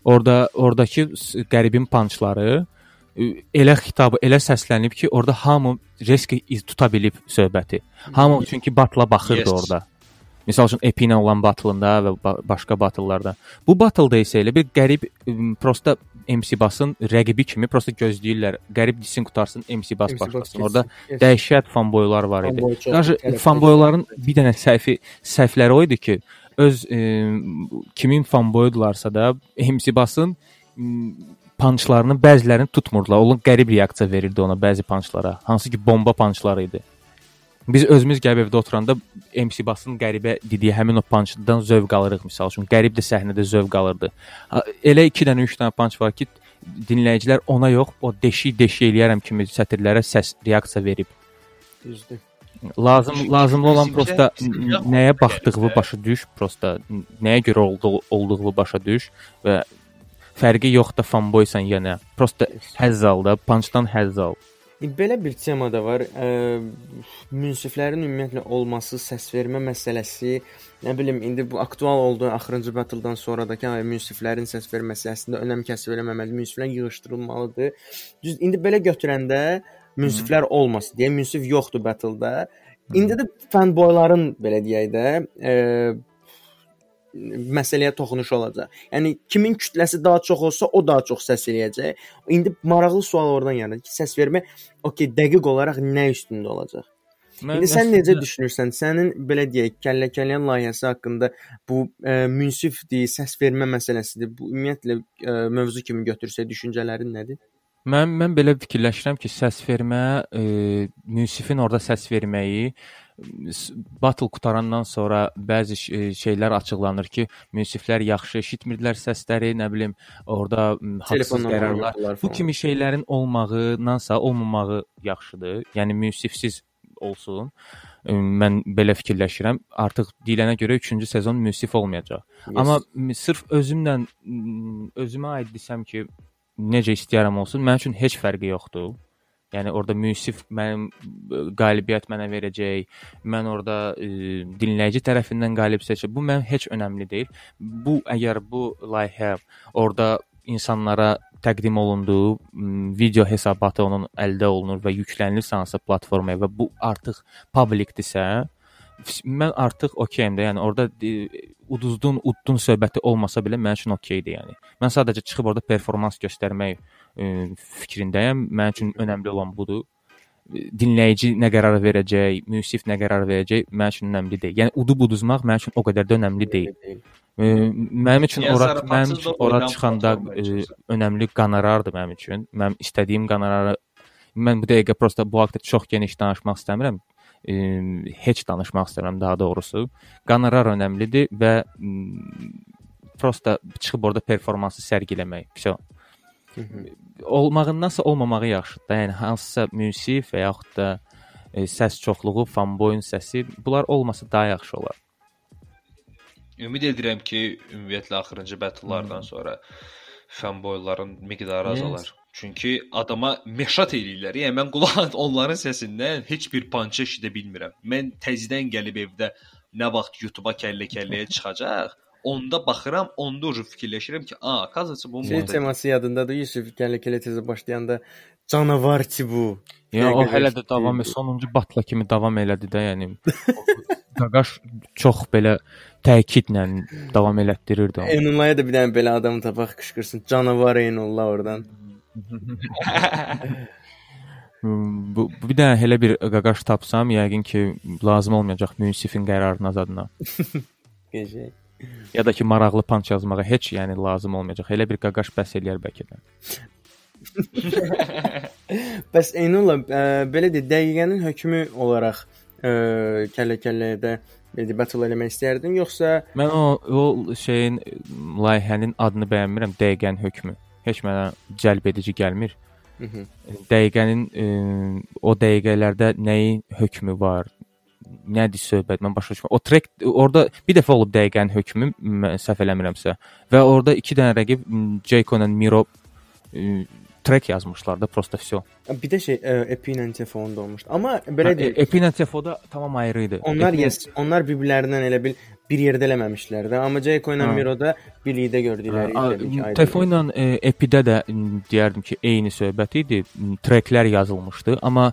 Orda ordakı qəribin pançları e, elə xitabı elə səslənib ki, orada hamı risk tuta bilib söhbəti. Hamı çünki batla baxırdı Yes. orada. Məsəl üçün Epina olan battlında və ba başqa battlelarda. Bu battleda isə elə bir qərib prosta MC Basın rəqibi kimi prosta gözləyirlər. Qərib disin qutarsın, MC Bas MC Bas başlasın. Orada Yes. dəhşət fanboylar var idi. Tərəfli. fanboyların bir dənə səhvi səhvləri o idi ki, öz e, kimin fanboydularsa da MC Basın m, punchlarının bəzilərini tutmurdular. Onun qərib reaksiya verirdi ona bəzi punchlara. Hansı ki bomba punchları idi. Biz özümüz gəlib evdə oturanda MC Basın qəribə dediyi həmin o punchdan zövq alırıq misal üçün. Qərib də səhnədə zövq alırdı. Elə 2 dənə, 3 dənə punch var ki, dinləyicilər ona yox, o deşik-deşik eləyərəm kimi sətirlərə səs reaksiya verib. Düzdür. Lazım lazımlı olan prosta nəyə oldu baxdığını başa düş, prosta nəyə görə olduğu olduğunu başa düş və fərqi yoxdur fanboysan yenə. Prosta həzz al da, punchdan həzz al. Belə bir tema da var. Münsiflərin ümumiyyətlə olması, səs vermə məsələsi, nə bilim, indi bu aktual oldu axırıncı battle-dan sonradakı ay münsiflərin səs verməsi əslində önəm kəsb eləməməli, münsiflər yığışdırılmalıdır. Düz indi belə götürəndə münsiflər olmasın deyə münsif yoxdur battle-da. İndi də fanboyların belə deyək də, məsələyə toxunuş olacaq. Yəni kimin kütləsi daha çox olsa, o daha çox səs eləyəcək. İndi maraqlı sual oradan yaranır ki, səs vermə okey, dəqiq olaraq nə üstündə olacaq? İndi sən necə düşünürsən? Sənin belə deyək, kəllə-kəlləyən layihəsi haqqında bu ə, münsifdir, səs vermə məsələsidir. Bu ümumiyyətlə ə, mövzu kimi götürsək düşüncələrin nədir? Mən mən belə fikirləşirəm ki, səs vermə, e, münsifin orada səs verməyi battle qutarandan sonra bəzi e, şeylər açıqlanır ki, münsiflər yaxşı eşitmirdilər səsləri, nə bilim, orada haqsız qərarlar. Bu kimi şeylərin olmağındansa olmamağı yaxşıdır. Yəni münsifsiz olsun. Mən belə fikirləşirəm. Artıq deyilənə görə 3-cü sezon münsif olmayacaq. Yes. Amma sırf özümlə özümə aid desəm ki, necə istəyirəm olsun, mənim üçün heç fərqi yoxdur. Yəni orada münsif mənim ə, qalibiyyət mənə verəcək. Mən orada ə, dinləyici tərəfindən qalib seçəcəm. Bu mənim heç önəmli deyil. Bu əgər bu layihə orada insanlara təqdim olunduğu video hesabatı onun əldə olunur və yüklənilirsə hansısa platformaya və bu artıq publicdirsə, f- mən artıq okeyəm də. Yəni orada e, uduzdun, uddun söhbəti olmasa belə mənim üçün okeydir yəni. Mən sadəcə çıxıb orada performans göstərmək e, fikrindəyəm. Mənim üçün önəmli olan budur. E, Dinləyici nə qərar verəcək, müsif nə qərar verəcək, mənim üçün önəmli deyil. Yəni udub uduzmaq mənim üçün o qədər də önəmli deyil. E, Mənim üçün Yəni ora mənim üçün ora çıxanda çıxırsan. önəmli qonorardır mənim üçün. Mənim istədiyim qonorarı mən bu dəqiqə prosta bu haqqda çox geniş danışmaq istəmirəm. E, heç danışmaq istəmirəm daha doğrusu. Qonorar önəmlidir və prosta çıxıb orada performansı sərgiləmək. Vəsə olmağındansa olmamağı yaxşıdır da. Yəni hansısa münsif və yaxud da e, səs çoxluğu, fanboyun səsi, bunlar olmasa daha yaxşı olar. Ümid edirəm ki, ümumiyyətlə axırıncı battle-lardan sonra fanboyların miqdarı Yes. azalar. Çünki adama meşat eləyirlər. Yəni mən qulaq onların səsindən heç bir pança eşidə bilmirəm. Mən təzədən gəlib evdə nə vaxt YouTube-a kəllə-kəlləyə çıxacaq, onda baxıram, onda ucu fikirləşirəm ki, a, kazası bu Şey teması yadındadır Yusuf gələ-gələ tezə başlayanda canavar ki bu. Yəni o hələ də davam sonuncu batla kimi davam elədi də, yəni Qaqaş çox belə təkidlə davam elətdirirdi onu. Enulaya da bir dənə belə adam tapaq qışqırsın. Canavar Enullah oradan. Bu, bu bir dənə elə bir qaqaş tapsam, yəqin ki, lazım olmayacaq münsifin qərarına zadına. Gecə. Ya da ki, maraqlı panç yazmağa heç yəni lazım olmayacaq. Elə bir qaqaş bəs eləyər bəlkə də. Bəs Enullah ə, belə də dəqiqənin hökmü olaraq kəllə-kəllədə belə battle eləmək istərdin yoxsa Mən o o şeyin layihənin adını bəyənmirəm, dəqiqənin hökmü. Heç mənə cəlb edici gəlmir. Mhm. Dəqiqənin ə, o dəqiqələrdə nəyin hökmü var? Nədir söhbət? Mən başa düşmürəm. O track orada bir dəfə olub dəqiqənin hökmü, səhv eləmirəmsə. Və orada 2 dənə rəqib Jayco ilə Miro ə, track yazmışlar da, prosta vəsə. bir də şey ə, Epi ilə telefonda olmuşdu. Amma belə deyim, Epi ilə Tefoda tamam ayrı idi. onlar Epi- yes, onlar bir-birlərindən elə bil bir yerdə eləməmişlər də. Amma Jayco ilə Ha. Miro'da birlikdə gördükləri aydın. Tefo ilə e, Epidə də deyərdim ki, eyni söhbət idi. M, Tracklər yazılmışdı, amma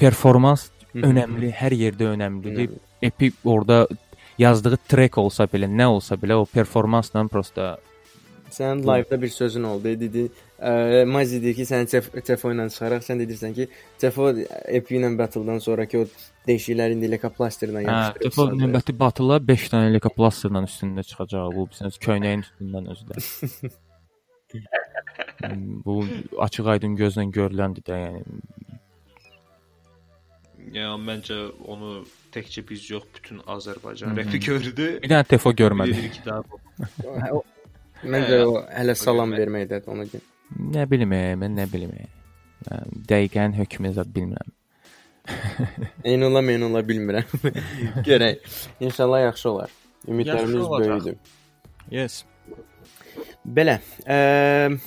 performans önəmli, hər yerdə önəmlidir. Önəmli. Epi orada yazdığı track olsa belə, nə olsa belə o performansla prosta Sənin live-da bir sözün oldu. Dedi, ə, Mazi dedi ki, sən Tef- Tefo ilə çıxaraq sən dedirsən ki, Tefo Epi ilə battle-dan sonrakı o dəyişiklikləri indi lekaplasterlə Hə, yapışdırıb. Tefo sadəcə. növbəti batıla 5 dənə lekaplasterla üstündə çıxacaq bu biznes köynəyin üstündən özü də. M, bu açıq-aydın gözlə görüləndir də, yəni Yəni məncə onu təkcə biz yox, bütün Azərbaycan rəfi gördü. bir dənə Tefo görmədi. Bilir ki, daha. Hə, Məncə o hələ salam verməkdədir ona görə. Nə bilim, e, mən nə bilim. e. Mən Dəqiqən hökmü zət bilmirəm. Eynola meynola bilmirəm. Görək. İnşallah yaxşı olar. Ümidlərimiz böyükdür. Yes. Belə, ə,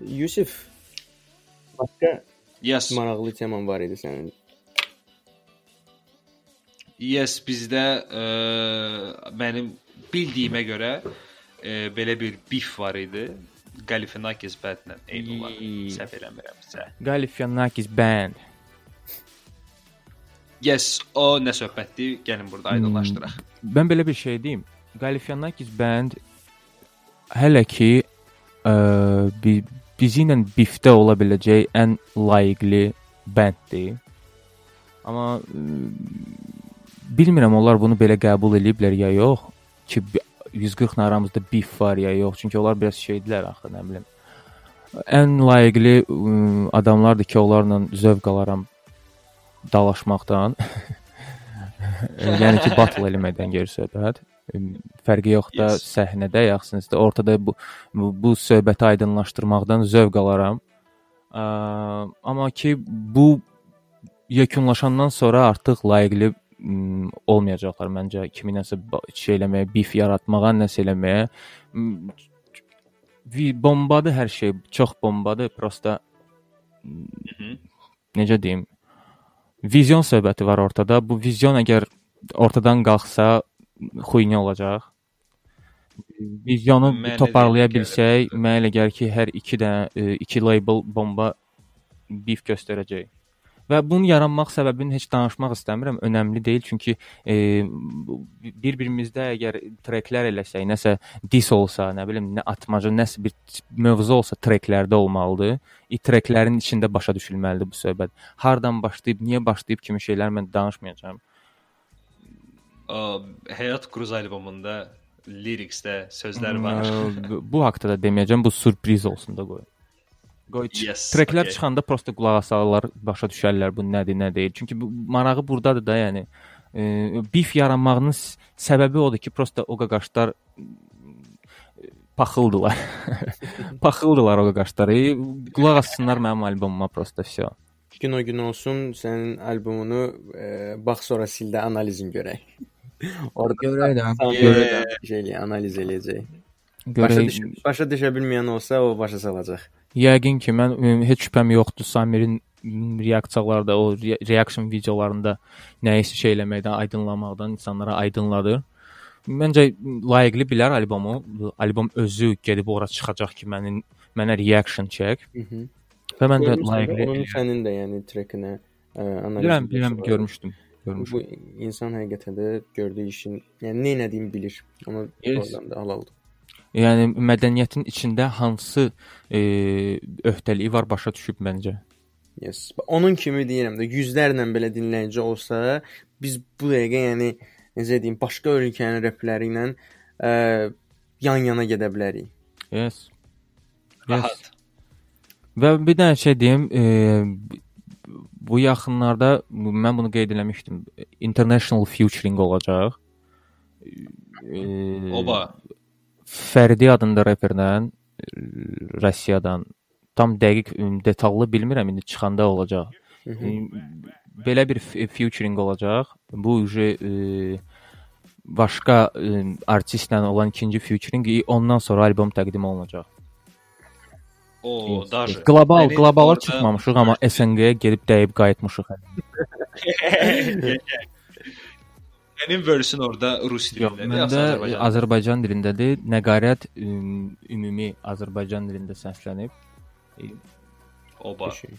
Yusuf başqa Yes. maraqlı teman var idi sənin. Yes, bizdə ə, mənim bildiyimə görə ə, belə bir bif var idi. Galifianakis bədlə eyni olar. Səhv eləmirəmsə. Galifianakis band. Yes, o nə söhbətdir? Gəlin burada aydınlaşdıraq. Mən belə bir şey deyim. Galifianakis band hələ ki ə, bi, bizi ilə bifdə ola biləcək ən layiqli banddir. Amma ə, bilmirəm onlar bunu belə qəbul eləyiblər ya yox ki bi- 140 aramızda bif var ya yox. Çünki onlar biraz şeydilər axı, nə bilim. Ən layiqli ə, adamlardır ki, onlarla zövq alaram dalaşmaqdan. yəni ki, battle eləməkdən geri söhbət. Fərqi yoxdur Yes. səhnədə yaxsınızda. Ortada bu bu, söhbəti aydınlaşdırmaqdan zövq alaram. Ə, amma ki bu yekunlaşandan sonra artıq layiqli olmayacaqlar məncə kimi nəsə şey eləməyə, bif yaratmağa, nəsə eləməyə. M, vi- Bombadır hər şey, çox bombadır. Prosta Mhm. necə deyim? Vizyon söhbəti var ortada. Bu vizyon əgər ortadan qalxsa xuyni olacaq. Vizyonu Mənə toparlaya bilsək, mənə elə gəlir ki, hər iki dənə e, iki label bomba bif göstərəcək. Və bunun yaranmaq səbəbini heç danışmaq istəmirəm. Önəmli deyil çünki e, bir-birimizdə əgər treklər eləsək, nəsə dis olsa, nə bilim, nə atmaca, nəsə bir mövzu olsa treklərdə olmalıdır. İ treklərin içində başa düşülməlidir bu söhbət. Hardan başlayıb, niyə başlayıb kimi şeylər mən danışmayacağam. O Həyat Cruz albomunda liriksdə sözlər var. Ə, bu- haqqda da deməyəcəm, bu sürpriz olsun da qoy. Qoy Yes, treklər okay. çıxanda prosta qulaq asarlar, başa düşərlər bu nədir, nə deyil. Çünki bu marağı burdadır da, yəni e, bif yaranmağının səbəbi odur ki, prosta o qaqaşlar e, paxıldılar. paxıldılar o qaqaşlar. E, qulaq assınlar mənim albomuma prosta vəsə. Gün o gün olsun sənin albomunu ə, bax sonra sildə analizin görək. Orada Görək də. Görək şeyli analiz eləyəcək. Başa, Görək. düş başa düşə bilməyən olsa o başa salacaq. Yəqin ki, mən heç şübhəm yoxdur Samirin reaksiyalarda, o re reaction videolarında nəyisə şey eləməkdən, aydınlamaqdan insanlara aydınladır. Məncə layiqli bilər albomu. Albom özü gedib ora çıxacaq ki, mənim mənə reaction çək. Mhm. Və mən də layiqli. Onun sənin də yəni trekinə ə, analiz Bilirəm, bilirəm, görmüşdüm. Görmüşdüm. Bu insan həqiqətən də gördüyü işin, yəni nə etdiyini bilir. Onu Yes. oradan da halaldır. Yəni mədəniyyətin içində hansı e, öhdəliyi var başa düşüb məncə. Yes. Onun kimi deyirəm də yüzlərlə belə dinləyici olsa, biz bu dəqiqə yəni necə deyim, başqa ölkənin repləri ilə ə, yan-yana gedə bilərik. Yes. Yes. Rahat. Və bir dənə şey deyim, e, bu yaxınlarda mən bunu qeyd eləmişdim. International featuring olacaq. E, Oba. Fərdi adında reperdən Rusiyadan tam dəqiq detallı bilmirəm indi çıxanda olacaq. Mhm. Belə bir featuring olacaq. Bu uje e, başqa e, artistlə olan ikinci featuring ondan sonra albom təqdim olunacaq. O, daşı. Qlobal, yəni, qlobala orada... çıxmamışıq, amma SNG-yə gedib dəyib qayıtmışıq. Sənin versin orada rus dilindədir. Məndə Azərbaycan dilindədir. Nəqarət ümumi Azərbaycan dilində səslənib. E, Oba. Şey.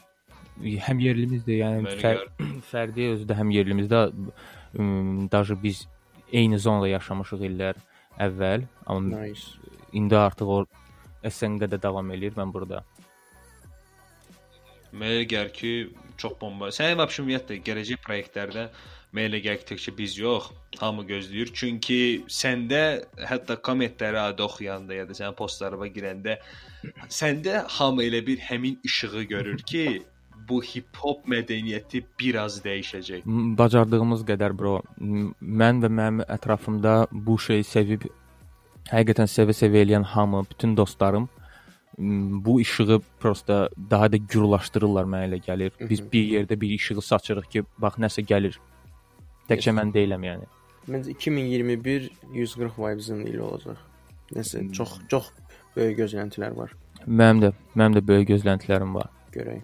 Həm yerlimizdir, yəni fər fərdi özü də həm yerlimizdə daşı biz eyni zonada yaşamışıq illər əvvəl, amma nice. indi artıq o SNQ-də davam eləyir mən burada. Məgər ki, çox bomba. Sənin vəbşimiyyətlə gələcək layihələrdə mənə elə gəlir ki, biz yox, hamı gözləyir. Çünki səndə hətta kommentləri adı oxuyanda ya da sənin postlarına girəndə səndə hamı elə bir həmin işığı görür ki, bu hip-hop mədəniyyəti biraz dəyişəcək. Bacardığımız qədər bro, mən və mənim ətrafımda bu şeyi sevib həqiqətən sevə-sevə eləyən hamı, bütün dostlarım bu işığı prosta daha da gürlaşdırırlar mənə elə gəlir. Biz bir yerdə bir işığı saçırıq ki, bax nəsə gəlir. Təkcə mən deyiləm yəni. Məncə 2021 140 vibes-in ili olacaq. Nəsə çox çox böyük gözləntilər var. Mənim də mənim də böyük gözləntilərim var. Görək.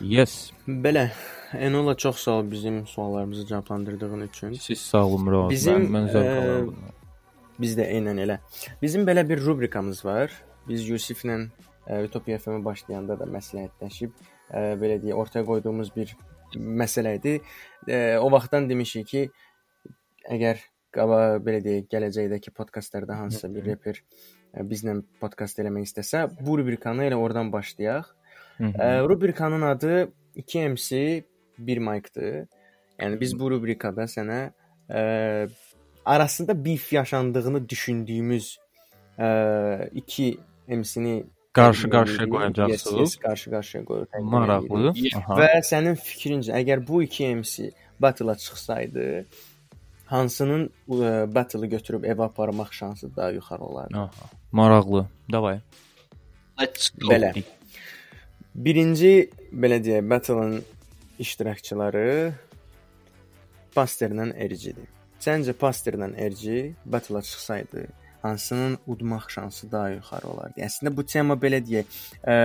Yes. Belə Enola çox sağ ol bizim suallarımızı cavablandırdığın üçün. Siz sağ olun bro. Bizim, mən, mən zövq eee, alıram. Biz də eynən elə. Bizim belə bir rubrikamız var. Biz Yusiflə ə, Utopia FM-ə başlayanda da məsləhətləşib ə, belə deyə ortaya qoyduğumuz bir məsələ idi. Ə, o vaxtdan demişik ki, əgər qaba belə deyək, gələcəkdəki podkastlarda hansısa bir reper ə, bizlə podkast eləmək istəsə, bu rubrikanı elə oradan başlayaq. Ə, rubrikanın adı 2 MC 1 mic-dır. Yəni biz bu rubrikada sənə ə, arasında beef yaşandığını düşündüyümüz ə, iki MC-ni Qarşı-qarşıya Yes, qoyacaqsınız. yes, qarşı-qarşıya qoyuq. təqdim Maraqlı. Və sənin fikrincə, əgər bu iki MC battle-a çıxsaydı, hansının ə, battle-ı götürüb evə aparmaq şansı daha yuxarı olardı? Aha. Maraqlı. Davay. Let's go. Belə. Birinci belə deyək, battle-ın iştirakçıları Pasterlə Ercidir. Səncə Pasterlə Erci battle-a çıxsaydı, hansının udmaq şansı daha yuxarı olardı? Əslində bu tema belə deyək, ə,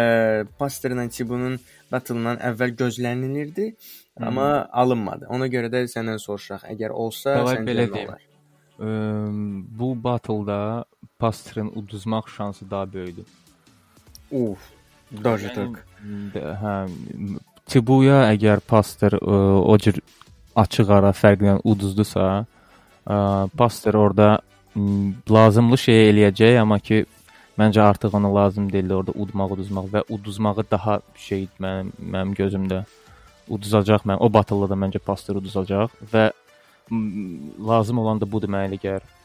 Pasterlə Tibunun battle-dan əvvəl gözlənilirdi, amma alınmadı. Ona görə də səndən soruşaq, əgər olsa, Davay, səncə belə nə deyim. olar? Ə, bu battle-da Paster'ın uduzmaq şansı daha böyükdür. Uf, даже tak. Də- Hə, Tibuya əgər Paster ə, o cür açıq ara fərqlə uduzdusa, ə, Paster orada m, lazımlı şey eləyəcək, amma ki məncə artıq ona lazım deyil orada udmaq, uduzmaq və uduzmağı daha şey mənim mənim gözümdə uduzacaq mən. O battle-da da məncə Paster uduzacaq və lazım olan da budur mənə elə gəlir.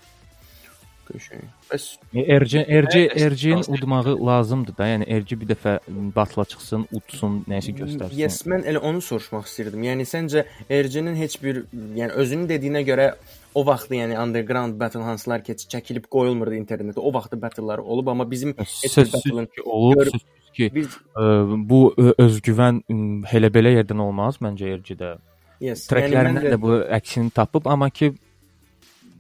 Qəşəng. Bəs Evet, Ercin Paster. udmağı lazımdır da. Yəni Erci bir dəfə batla çıxsın, udsun, nəsə göstərsin. Yes, mən elə onu soruşmaq istirdim. Yəni səncə RC-nin heç bir, yəni özünün dediyinə görə o vaxt yəni underground battle hansılar keç çəkilib qoyulmurdu internetdə. O vaxtı battle-lar olub, amma bizim heç bir battle-ın ki, olub, görüb- sözsüz ki, biz ə, bu ə, özgüvən elə belə yerdən olmaz məncə Ercidə. yes, Treklərindən yəni də bu əksini tapıb, amma ki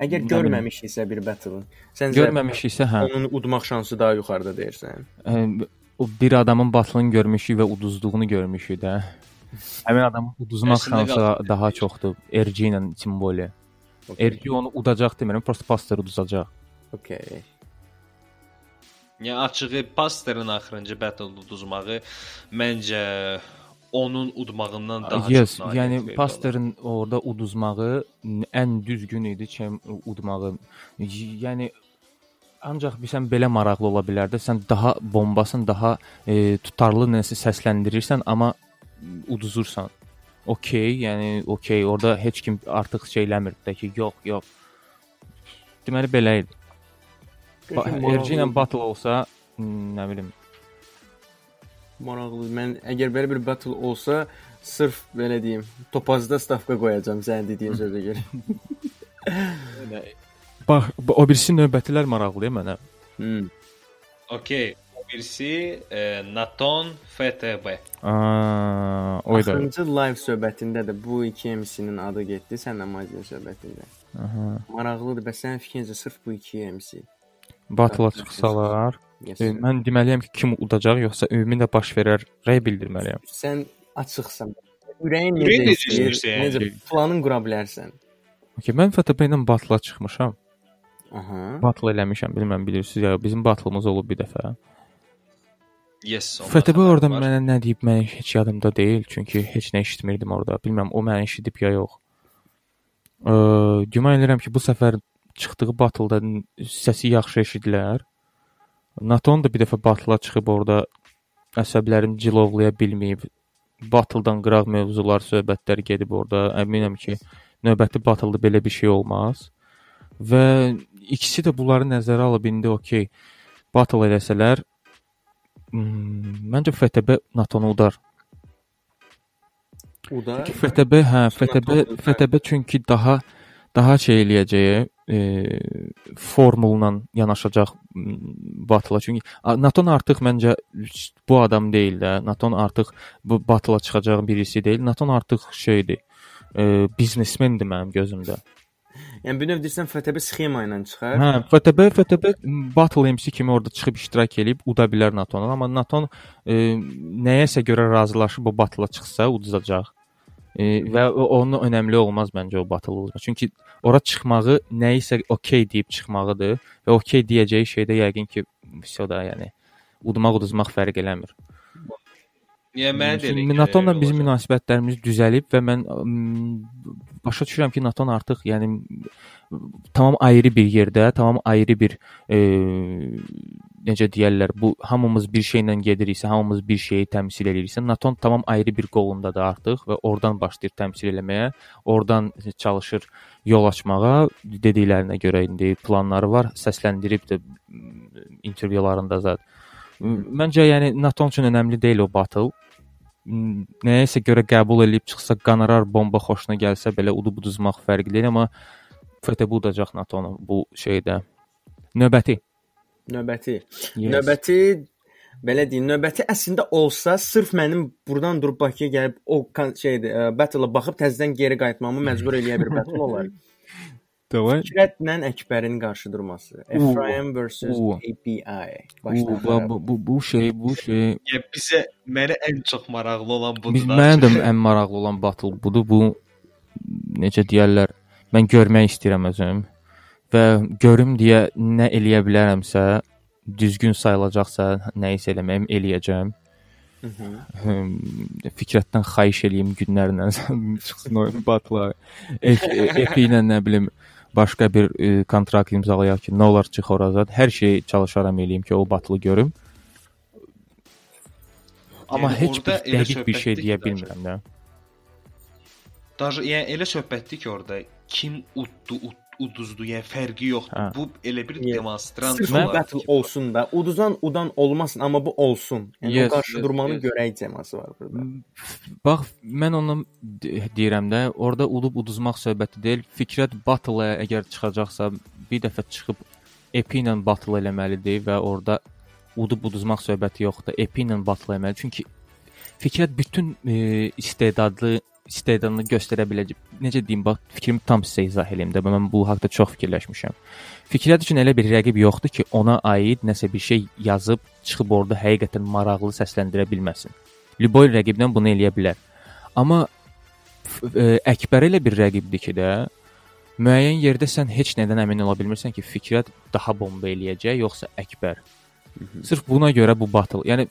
Əgər görməmişiksə bir battle, səncə Görməmişiksə, hə. onun udmaq şansı daha yuxarıda deyirsən. Ə, o bir adamın batılını görmüşük və uduzduğunu görmüşük də. Həmin adamın uduzmaq şansı daha çoxdur. RG ilə Timboli. RG onu udacaq demirəm, prosta pastır uduzacaq. Okay. Yəni açığı Paster'ın axırıncı battle uduzmağı məncə onun udmağından daha yes, çox yəni nailiyyət Paster'ın orada uduzmağı ən düzgün idi ki, udmağı. Yəni ancaq bilsən belə maraqlı ola bilər də sən daha bombasın daha e, tutarlı nəsə səsləndirirsən, amma uduzursan. Okay, yəni okay, orada heç kim artıq şey eləmir də ki, yox, yox. Deməli belə idi. RG ilə battle olsa, m, nə bilim, maraqlı. Mən əgər belə bir battle olsa, sırf belə deyim, topazda stavka qoyacağam sənin dediyin sözə görə. bax o birisi növbətilər maraqlıdır mənə. Hmm. Okay. Birisi e, Naton FTB. Aa, oyda. Axırıncı live söhbətində də bu iki MC-nin adı getdi, sənlə Mazin söhbətində. Aha. Maraqlıdır. Bəs sənin fikrincə sırf bu iki MC? Battle çıxsalar, Yes. e, mən deməliyəm ki, kim udacaq yoxsa ümumiyyətlə baş verər, rəy bildirməliyəm. Sən açıqsan. Ürəyin necə istəyir, necə planın qura bilərsən. Okay, mən FTP ilə battle çıxmışam. Aha. Battle eləmişəm, bilmirəm bilirsiniz ya, bizim battlımız olub bir dəfə. Yes. xəbərim orada var. mənə nə deyib, mən heç yadımda deyil, çünki heç nə eşitmirdim orada. Bilmirəm o məni eşidib ya yox. Ə, güman edirəm ki, bu səfər çıxdığı battle-da səsi yaxşı eşidilər. Naton da bir dəfə battle-a çıxıb orada əsəblərini cilovlaya bilməyib. Battle-dan qıraq mövzular, söhbətlər gedib orada. Əminəm ki, növbəti battle-da belə bir şey olmaz. Və ikisi də bunları nəzərə alıb indi okey. Battle eləsələr, məncə FTB NATO-nu udar. Uda. FTB hə, FTB. FTB çünki daha daha şey eləyəcəyi e, formulla yanaşacaq m, battle çünki a, NATO artıq məncə bu adam deyil də. NATO artıq bu battle çıxacaq birisi deyil. NATO artıq şeydir. E, biznesmendir mənim gözümdə. Yəni bir növ deyirsən FTB sxema ilə çıxar. Hə, FTB FTB Battle MC kimi orada çıxıb iştirak eləyib uda bilər NATO-nu, amma NATO e, nəyəsə görə razılaşıb o battle-a çıxsa uduzacaq. E, və o- onun önəmli olmaz məncə o battle udmaq. Çünki ora çıxmağı nəyisə okey deyib çıxmağıdır və okey deyəcəyi şey də yəqin ki, vəsə da yəni udmaq uduzmaq fərq eləmir. Yəni mənə də NATO-la bizim münasibətlərimiz düzəlib və mən başa düşürəm ki, NATO artıq yəni tamam ayrı bir yerdə, tamam ayrı bir e, necə deyirlər, bu hamımız bir şeylə gediriksə, hamımız bir şeyi təmsil ediriksə, NATO tamam ayrı bir qolundadır artıq və oradan başlayır təmsil eləməyə, oradan çalışır yol açmağa, dediklərinə görə indi planları var, səsləndirib də intervyularında zət. Məncə yəni NATO üçün önəmli deyil o battle. Nəyəsə görə qəbul edib çıxsa, qonorar bomba xoşuna gəlsə belə udub uduzmaq fərqli deyil, amma FTB udacaq NATO-nu bu şeydə. Növbəti. Növbəti. Yes. Növbəti belə deyim, növbəti əslində olsa, sırf mənim burdan durub Bakıya gəlib o şeydir, ə, battle-a baxıb təzədən geri qayıtmamı məcbur eləyə bir battle olar. Davay. Fikrətlə Əkbərin qarşı durması. Efraim versus. API. Bu, Başlayaq. bu, bu, bu şey, bu şey Yəni bizə mənə ən çox maraqlı olan budur. Mənim də ən maraqlı olan battle budur. Bu necə deyirlər, mən görmək istəyirəm özüm və görüm deyə nə eləyə bilərəmsə, düzgün sayılacaqsa, nə isə eləməyim eləyəcəm. Hım, Fikrətdən xahiş eləyim günlərlə çıxsın o battle. Epi ilə nə bilim başqa bir e, kontrakt imzalayaq ki, nə olar çıx oradan. Hər şeyi çalışaram eləyim ki, o batılı görüm. Amma yəni, heç bir dəqiq bir şey deyə bilmirəm də. Daha yəni elə söhbətdik orada kim utdu, utdu uduzdu, yəni fərqi yoxdur. Hə. Bu elə bir Yəni, demonstrant Sırf battle ki, olsun da, uduzan udan olmasın, amma bu olsun. Yəni Yes, o qarşı yes, durmanın yes. görək teması var burada. Bax, mən de- deyirəm də, orada udub uduzmaq söhbəti deyil. Fikrət battle-a əgər çıxacaqsa, bir dəfə çıxıb Epi ilə battle eləməlidir və orada udub uduzmaq söhbəti yoxdur. Epi ilə battle eləməli. Çünki Fikrət bütün e, istedadlı istedadını göstərə biləcək. Necə deyim, bax fikrimi tam sizə izah eləyim də. Mən bu haqqda çox fikirləşmişəm. Fikrət üçün elə bir rəqib yoxdur ki, ona aid nəsə bir şey yazıb çıxıb orada həqiqətən maraqlı səsləndirə bilməsin. Liboy rəqibdən bunu eləyə bilər. Amma f- e, Əkbər elə bir rəqibdir ki də müəyyən yerdə sən heç nədən əmin ola bilmirsən ki, Fikrət daha bomba eləyəcək yoxsa Əkbər. Sırf buna görə bu battle, yəni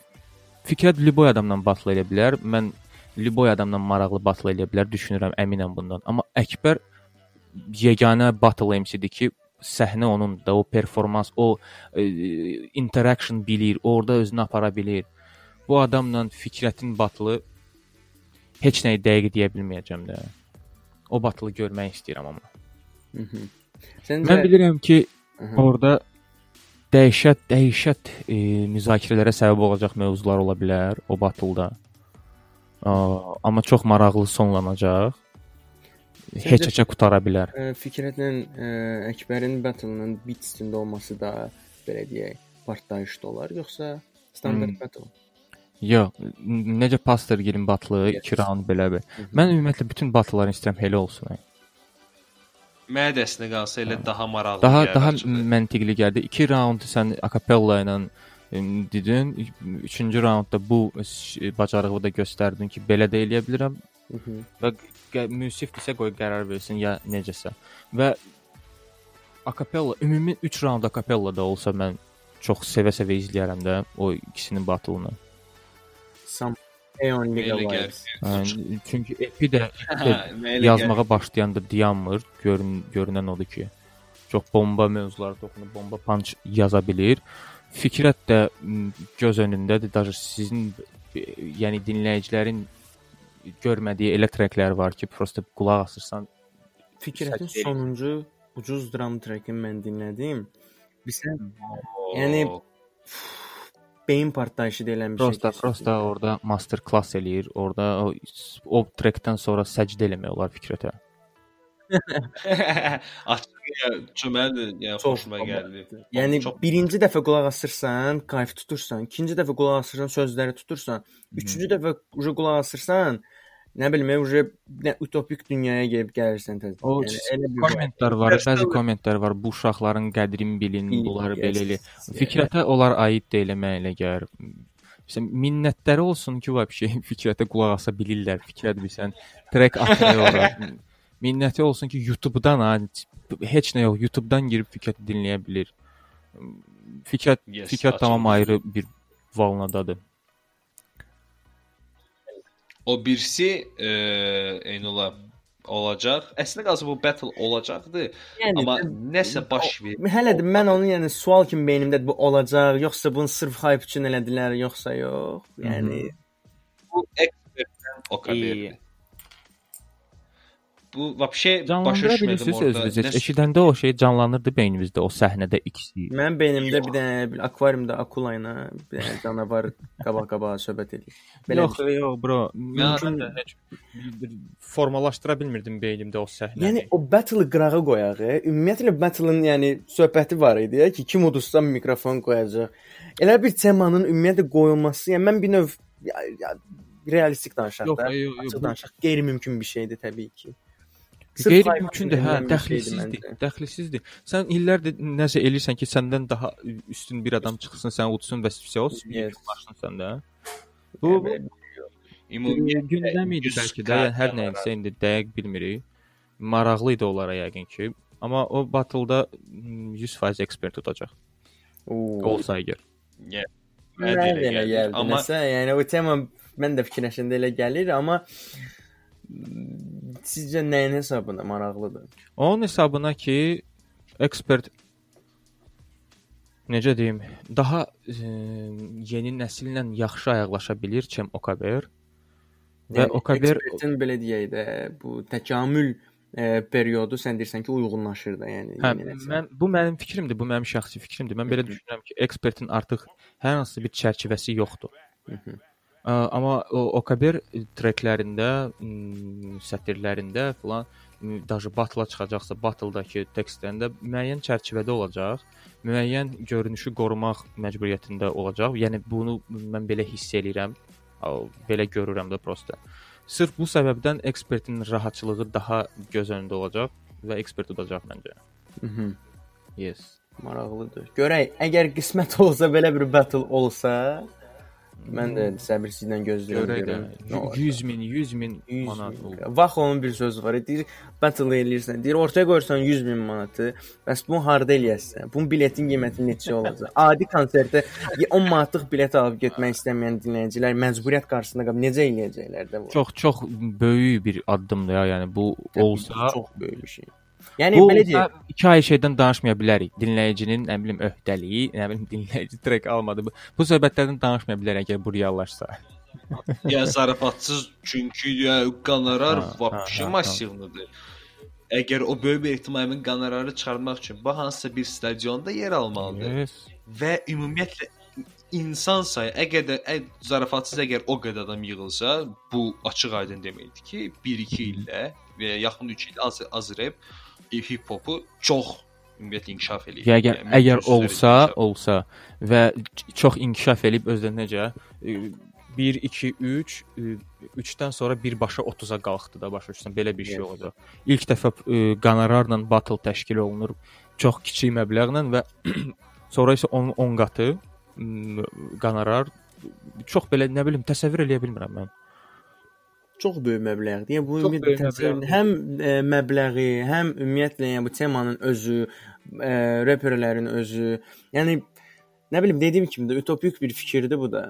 Fikrət Liboy adamla battle eləyə bilər. Mən Liboy adamla maraqlı battle eləyə bilər, düşünürəm, əminəm bundan. Amma Əkbər yeganə battle MC-dir ki, səhnə onun da o performans, o e, interaction bilir, orada özünü apara bilir. Bu adamla Fikrətin battle'ı heç nəyi dəqiq deyə bilməyəcəm də. O battle'ı görmək istəyirəm amma. Səncə Mən bilirəm ki, Aha. orada dəhşət, dəhşət e, müzakirələrə səbəb olacaq mövzular ola bilər o battle'da. Amma çox maraqlı sonlanacaq. Heç heçə qutara bilər. Fikrətlə Əkbərin battle-ının bit üstündə olması da belə deyək, partlayışda olar, yoxsa standart Hmm. battle? Yox, necə Pastor Gilin battle'ı 2 round belə bir. Mən ümumiyyətlə bütün battle'ları istəyirəm elə olsun. yəni. Mənə də əslində qalsa elə daha maraqlı Daha gəlir daha açığı. məntiqli gəldi. 2 raundu sən akapella ilə dedin. 3-cü raundda bu ş- bacarığı da göstərdin ki, belə də eləyə bilirəm. Mhm. Və qə- müsifdirsə qoy qərar versin ya necəsə. Və akapella ümumi 3 raund akapella da olsa mən çox sevə-sevə izləyərəm də o ikisinin battle-ını. Elə League gəlir. vibes. Yəni, çünki epi də, də yazmağa başlayanda dayanmır. Görün görünən odur ki, çox bomba mövzulara toxunub bomba punch yaza bilir. Fikrət də göz önündədir. Daha sizin e, yəni dinləyicilərin görmədiyi elə treklər var ki, prosta qulaq asırsan. Fikrətin sonuncu ucuz dram trekini mən dinlədim. Bilirsən, yəni beyin partlayışı deyilən bir prosta, şey. Prosta prosta orada master class eləyir. Orada o, o trekdən sonra səcdə eləmək olar Fikrətə açıq cümlə yəni Çox xoşuma gəldi. Yəni Çox- birinci dəfə qulaq asırsan, kayf tutursan, ikinci dəfə qulaq asırsan, sözləri tutursan, üçüncü dəfə uje qulaq asırsan, nə bilim, uje nə utopik dünyaya gəlib gəlirsən tez. O Yəni elə bir kommentlər var, bəzi kommentlər var. Bu uşaqların qədrini bilin, bunları belə elə. yes. Fikrətə onlar aid deyil mənə elə gəlir. Məsələn, minnətləri olsun ki, və bir şey fikrətə qulaq asa bilirlər. Fikrət bilsən, trek atır ora. Minnəti olsun ki, YouTube-dan ha, heç nə yox, YouTube-dan girib fikrəti dinləyə bilir. Fikrət Yes, fikrət tamam ayrı bir valnadadır. O birisi e, Eynula olacaq. Əslində qalsa bu battle olacaqdı, Yəni, amma nəsə baş ver. Hələ də mən onu yəni sual kimi beynimdədir bu olacaq, yoxsa bunu sırf hype üçün elədilər, yoxsa yox. Yəni Bu ekspertdən o qədər. Bu vəbşə başa düşmədim bilirsiniz orada. özünüz. Nə- Eşidəndə o şey canlanırdı beynimizdə, o səhnədə ikisi. mənim beynimdə bir dənə bir akvariumda akula ilə bir dənə canavar qabaq-qabağa söhbət edir. Belə yox, yox, bro. Mümkün mən heç formalaşdıra bilmirdim beynimdə o səhnəni. Yəni o battle-ı qırağa qoyaq. e. Ümumiyyətlə battle-ın yəni söhbəti var idi ya ki, kim udursa mikrofon qoyacaq. Elə bir temanın ümumiyyətlə qoyulması, yəni mən bir növ ya, ya, realistik danışaq da. yox, yox. Açıq danışaq. Qeyri-mümkün bir şeydir təbii ki. Qeyri-mümkündür, hə, dəxlisizdir. Dəxlisizdir. Sən illərdir nəsə eləyirsən ki, səndən daha üstün bir adam çıxsın, sən udsun və Yes. başlasın səndə. Bu bu Ümumiyyətlə gündəm idi 100 bəlkə də, hər nə isə indi dəqiq bilmirik. Maraqlı idi onlara yəqin ki. Amma o battle-da mm, 100% ekspert tutacaq. Olsa əgər. Yeah. Mənə də də elə gəldi. Amma Nəsə, yəni o tema mən də fikirləşəndə elə gəlir, amma mm, sizcə nəyin hesabına maraqlıdır? Onun hesabına ki, ekspert necə deyim, daha e, yeni nəsillə yaxşı ayaqlaşa bilir kim Okaber. Və Yəni, Okaber ekspertin belə deyək də, bu təkamül e, periodu sən deyirsən ki, uyğunlaşır da, yəni. Hə, mən bu mənim fikrimdir, bu mənim şəxsi fikrimdir. Mən belə düşünürəm ki, ekspertin artıq hər hansı bir çərçivəsi yoxdur. Mhm. Ə, Amma o Okaber treklərində, hmm, sətirlərində filan hmm, daşı batla çıxacaqsa, batldakı tekstlərində müəyyən çərçivədə olacaq, müəyyən görünüşü qorumaq məcburiyyətində olacaq. Yəni bunu mən belə hiss eləyirəm, belə görürəm də prosta. Sırf bu səbəbdən ekspertin rahatçılığı daha göz önündə olacaq və ekspert udacaq məncə. Mhm. Yes. Maraqlıdır. Görək, əgər qismət olsa belə bir battle olsa, mən də səbirsizlə gözləyirəm. Olar. 100 min, 100 min 100 manat oldu. Vaxt onun bir sözü var. Deyir, battle eləyirsən. Deyir, ortaya qoyursan 100 min manatı. Bəs bunu harda eləyəsən? Bunun biletin qiyməti neçə olacaq? Adi konsertdə 10 manatlıq bilet alıb getmək istəməyən dinləyicilər məcburiyyət qarşısında qalıb necə eləyəcəklər də bu? Çox çox böyük bir addımdır ya, yəni bu olsa çox böyük bir şey. Yəni Bu belə deyək, 2 ay şeydən danışmaya bilərik. Dinləyicinin, nə bilim, öhdəliyi, nə bilim, dinləyici trek almadı. Bu, bu söhbətlərdən danışmaya bilərik əgər bu reallaşsa. Ya zarafatsız çünki ya ha, ha, massivlidir. Əgər o böyük bir ehtimalın qonorarı çıxarmaq üçün bu hansısa bir stadionda yer almalıdır Yes. və ümumiyyətlə insan sayı əgər də ə, zarafatsız əgər o qədər adam yığılsa, bu açıq-aydın deməkdir ki, 1-2 ildə və ya yaxın 3 il az azrep hip hopu çox ümumiyyətlə inkişaf eləyir. Ya əgər Yəni, əgər olsa, inkişaf. olsa və çox inkişaf eləyib özdə necə 1 2 3 3-dən sonra birbaşa 30-a qalxdı da başa düşürsən belə bir şey Yes. olacaq. İlk dəfə e, qonorarla battle təşkil olunur çox kiçik məbləğlə və sonra isə onun 10 qatı m, qonorar çox belə nə bilim təsəvvür eləyə bilmirəm mən. Çox böyük məbləğdir. Yəni bu Çox böyük təsəvvür məbləğdir. həm e, məbləği, həm ümumiyyətlə yəni bu temanın özü, e, reperlərin özü, yəni nə bilim dediyim kimi də utopik bir fikirdir bu da.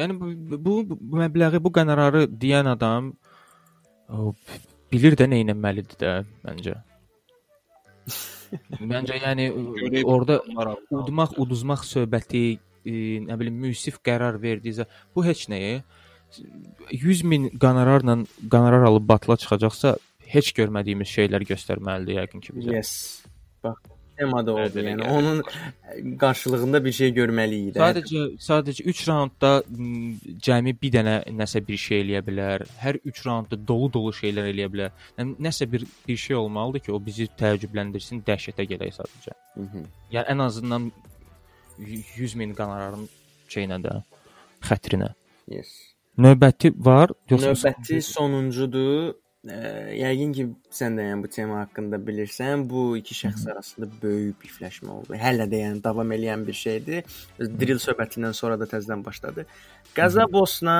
Yəni bu, bu, bu məbləği, bu qonorarı deyən adam o, bilir də nə etməlidir də məncə. məncə yəni orada udmaq, uduzmaq söhbəti, e, nə bilim müsif qərar verdiysə, bu heç nəyə 100 min qonorarla qonorar alıb batla çıxacaqsa, heç görmədiyimiz şeylər göstərməlidir yəqin ki bizə. Yes. Bax temada oldu. elə Yəni gəlir. onun qarşılığında bir şey görməliyik də. Sadəcə sadəcə 3 raundda cəmi bir dənə nəsə bir şey eləyə bilər. Hər 3 raundda dolu-dolu şeylər eləyə bilər. Yəni nəsə bir bir şey olmalıdır ki, o bizi təəccübləndirsin, dəhşətə gələk sadəcə. Mhm. Yəni ən azından 100 min qonorarın şeyinə də xətrinə. Yes. Növbəti var, yoxsa Növbəti sonuncudur. Ə, yəqin ki, sən də yəni bu tema haqqında bilirsən. Bu iki şəxs arasında böyük bifləşmə oldu. Hələ də yəni davam edən bir şeydir. Drill söhbətindən sonra da təzədən başladı. Qaza Bosla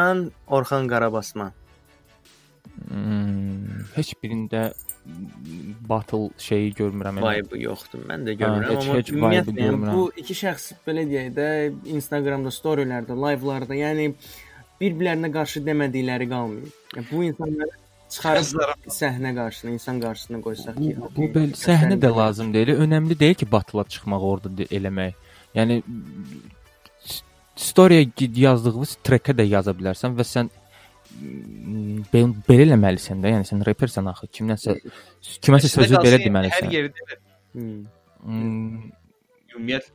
Orxan Qarabasma. Hmm, heç birində battle şeyi görmürəm. Vibe yoxdur. Mən də görmürəm, heç- amma heç vibe ümumiyyətlə yəni, görmürəm. bu iki şəxs belə deyək də Instagramda, storylərdə, live-larda, yəni bir-birlərinə qarşı demədikləri qalmır. Yəni bu insanları çıxarıb səhnə qarşısına, insan qarşısına qoysaq ki, Bu, bu belə səhnə də lazım deyil. Önəmli deyil ki, batıla çıxmaq orada eləmək. Yəni s- storyaya gi- yazdığınız trackə də yaza bilərsən və sən m, be- belə eləməlisən də. Yəni sən repersən axı. Kimdənsə kiməsə sözü belə yəni deməlisən. Hər yerdə Hmm. Hmm, ümumiyyət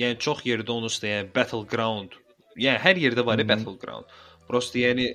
yəni çox yerdə onun üstə yəni battleground. Yəni hər yerdə var ya Mhm. battleground. Prosta yəni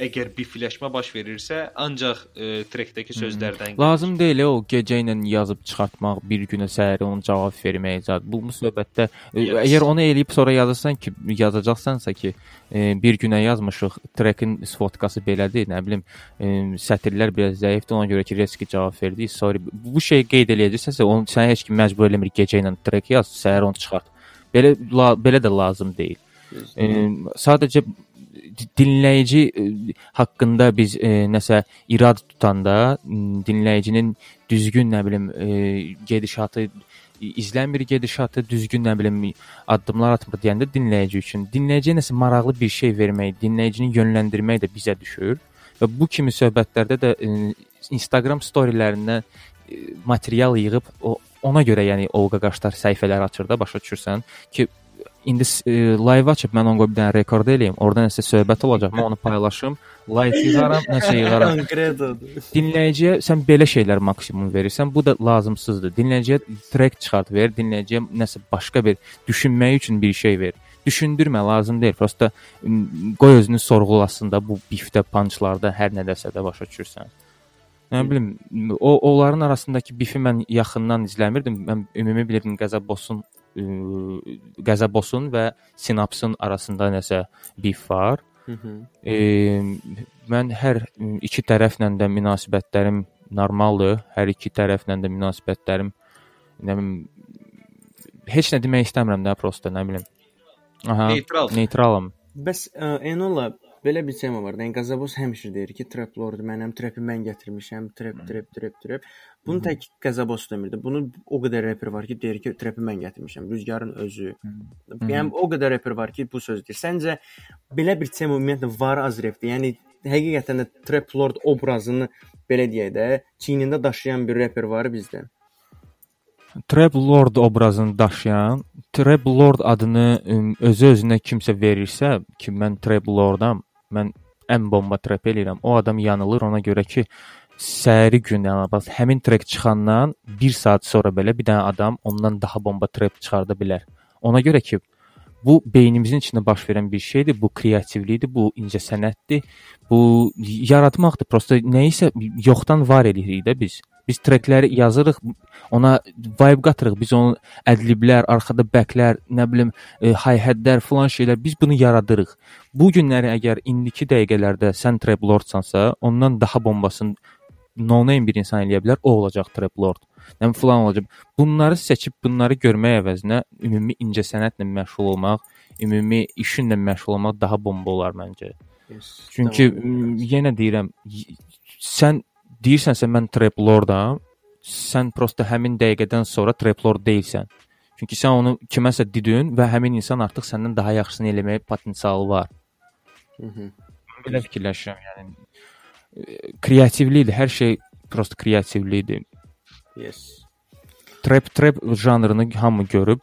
əgər bifləşmə baş verirsə, ancaq e, trekdəki sözlərdən Lazım deyil o gecə ilə yazıb çıxartmaq, bir günə səhər onun cavab verməyə zət. Bu, söhbətdə e, Yes. əgər onu eləyib sonra yazırsan ki, yazacaqsansa ki, e, bir günə yazmışıq, trekin fotkası belədir, nə bilim, e, sətirlər biraz zəifdir, ona görə ki, Reski cavab verdi. Sorry. Bu şey qeyd eləyəcəksənsə, onu sənə heç kim məcbur eləmir gecə ilə trek yaz, səhər onu çıxart. Belə la, belə də lazım deyil. E, sadəcə dinləyici e, haqqında biz e, nəsə irad tutanda dinləyicinin düzgün nə bilim e, gedişatı izlənmir gedişatı, düzgün nə bilim addımlar atmır deyəndə dinləyici üçün dinləyiciyə nəsə maraqlı bir şey vermək, dinləyicini yönləndirmək də bizə düşür. Və bu kimi söhbətlərdə də e, Instagram storylərindən e, material yığıb o ona görə yəni Olqa Qaşlar səhifələri açır da başa düşürsən ki indi e, live açıb mən onu qoyub bir dənə rekord eləyim. Orda nəsə söhbət olacaq. Mən onu paylaşım, like yığaram, nəsə yığaram. Dinləyiciyə sən belə şeylər maksimum verirsən, bu da lazımsızdır. Dinləyiciyə track çıxart ver, dinləyiciyə nəsə başqa bir düşünmək üçün bir şey ver. Düşündürmə lazım deyil. Prosta qoy özünü sorğulasın da bu bifdə, punchlarda, hər nədəsə də başa düşürsən. Nə bilim, o onların arasındakı bifi mən yaxından izləmirdim. Mən ümumi bilirdim Qəzəbosun Qəzəbosun və Sinapsın arasında nəsə bif var. E, mən hər iki tərəflə də münasibətlərim normaldır. Hər iki tərəflə də münasibətlərim nə bilim heç nə demək istəmirəm də, prosta nə bilim. Aha, Neytral. Neytralam. Bəs ə, Enola belə bir tema var. Yəni Qazabos həmişə deyir ki, trap lord mənəm, trapi mən gətirmişəm, trap, trap, trap, trap. Bunu tək Qazabos demirdi. Bunu o qədər rapper var ki, deyir ki, trapi mən gətirmişəm. Rüzgarın özü. Yəni o qədər rapper var ki, bu söz deyir. Səncə belə bir tema ümumiyyətlə var az rapdə? Yəni həqiqətən də trap lord obrazını belə deyək də, çiynində daşıyan bir rapper var bizdə. Trap Lord obrazını daşıyan, Trap Lord adını özü-özünə kimsə verirsə ki, mən Trap Lordam, mən ən bomba trap eləyirəm. O adam yanılır ona görə ki, səhəri gün yəni bax həmin trek çıxandan 1 saat sonra belə bir dənə adam ondan daha bomba trap çıxarda bilər. Ona görə ki, bu beynimizin içində baş verən bir şeydir. Bu kreativlikdir, bu incəsənətdir. Bu yaratmaqdır. Prosta nəyisə yoxdan var eləyirik də biz. Biz trekləri yazırıq, ona vibe qatırıq. Biz onun ədliblər, arxada bəklər, nə bilim, e, hi-hatlər falan şeylər biz bunu yaradırıq. Bu günləri əgər indiki dəqiqələrdə sən trap lordsansa, ondan daha bombasını no name bir insan eləyə bilər, o olacaq trap lord. Nə falan olacaq. Bunları seçib bunları görmək əvəzinə ümumi incəsənətlə məşğul olmaq, ümumi işinlə məşğul olmaq daha bomba olar məncə. Yes, Çünki yenə deyirəm, sən deyirsənsə mən trap lordam, sən prosta həmin dəqiqədən sonra trap lord deyilsən. Çünki sən onu kiməsə dedin və həmin insan artıq səndən daha yaxşısını eləməyə potensialı var. Mhm. Belə fikirləşirəm, yəni e, kreativlikdir, hər şey prosta kreativlikdir. Yes. Trap trap janrını hamı görüb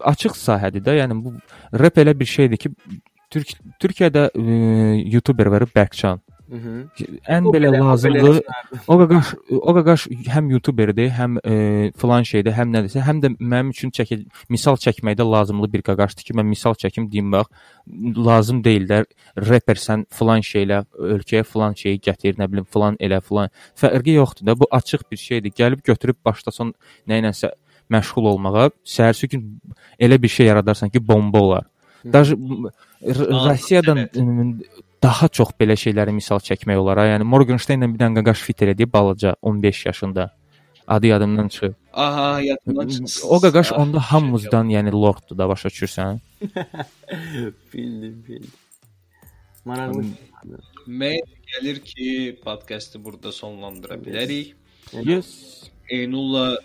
açıq sahədir də, yəni bu rap elə bir şeydir ki, Türk Türkiyədə e, YouTuber var Bərkcan. Mhm. Ən O belə belə- o lazımlı belə- o qaqaş o qaqaş həm YouTuberdir, həm e, filan şeydir, həm nədirsə, həm də mənim üçün çəkil misal çəkməkdə lazımlı bir qaqaşdır ki, mən misal çəkim deyim bax, lazım deyil də rapper sən filan şeylə ölkəyə filan şeyi gətir, nə bilim filan elə filan. Fərqi yoxdur da, bu açıq bir şeydir. Gəlib götürüb başlasan nə ilənsə məşğul olmağa, səhərsi gün elə bir şey yaradarsan ki, bomba olar. Даже R- Rusiyadan ım, daha çox belə şeyləri misal çəkmək olar. Yəni Morgenstern-lə bir dənə qaqaş fit elədi balaca 15 yaşında. Adı yadımdan çıxıb. Aha, yadımdan çıxdı. O qaqaş onda hamımızdan, yəni lorddur da başa düşürsən. Bildim, bildim. Maraqlı. Mən gəlir ki, podkastı burada sonlandıra bilərik. Yes. Eynulla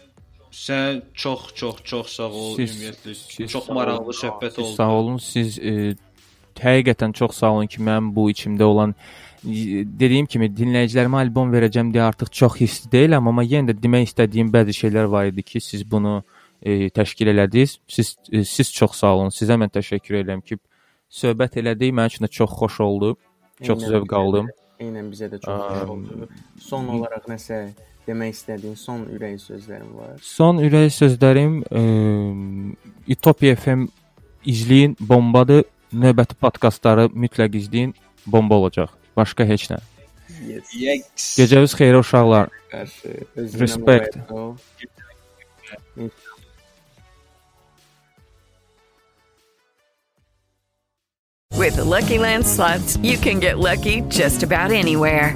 sən çox çox çox sağ ol. Siz- Ümumiyyətlə siz çox maraqlı söhbət oldu. Sağ olun. Siz e, həqiqətən çox sağ olun ki, mənim bu içimdə olan dediyim kimi dinləyicilərimə albom verəcəm deyə artıq çox hissli deyiləm, amma yenə də demək istədiyim bəzi şeylər var idi ki, siz bunu e, təşkil elədiniz. Siz e, siz çox sağ olun. Sizə mən təşəkkür edirəm ki, söhbət elədik. Mənim üçün də çox xoş oldu. Çox zövq aldım. Eynən bizə də çox xoş Am, oldu. Son olaraq nəsə demək istədiyin son ürək sözlərin var. Son ürək sözlərim e, Utopia FM izləyin, bombadır. Növbəti podkastları mütləq izləyin, bomba olacaq. Başqa heç nə. Yes. Gecəniz xeyir uşaqlar. Respect. With the Lucky Land slots, you can get lucky just about anywhere.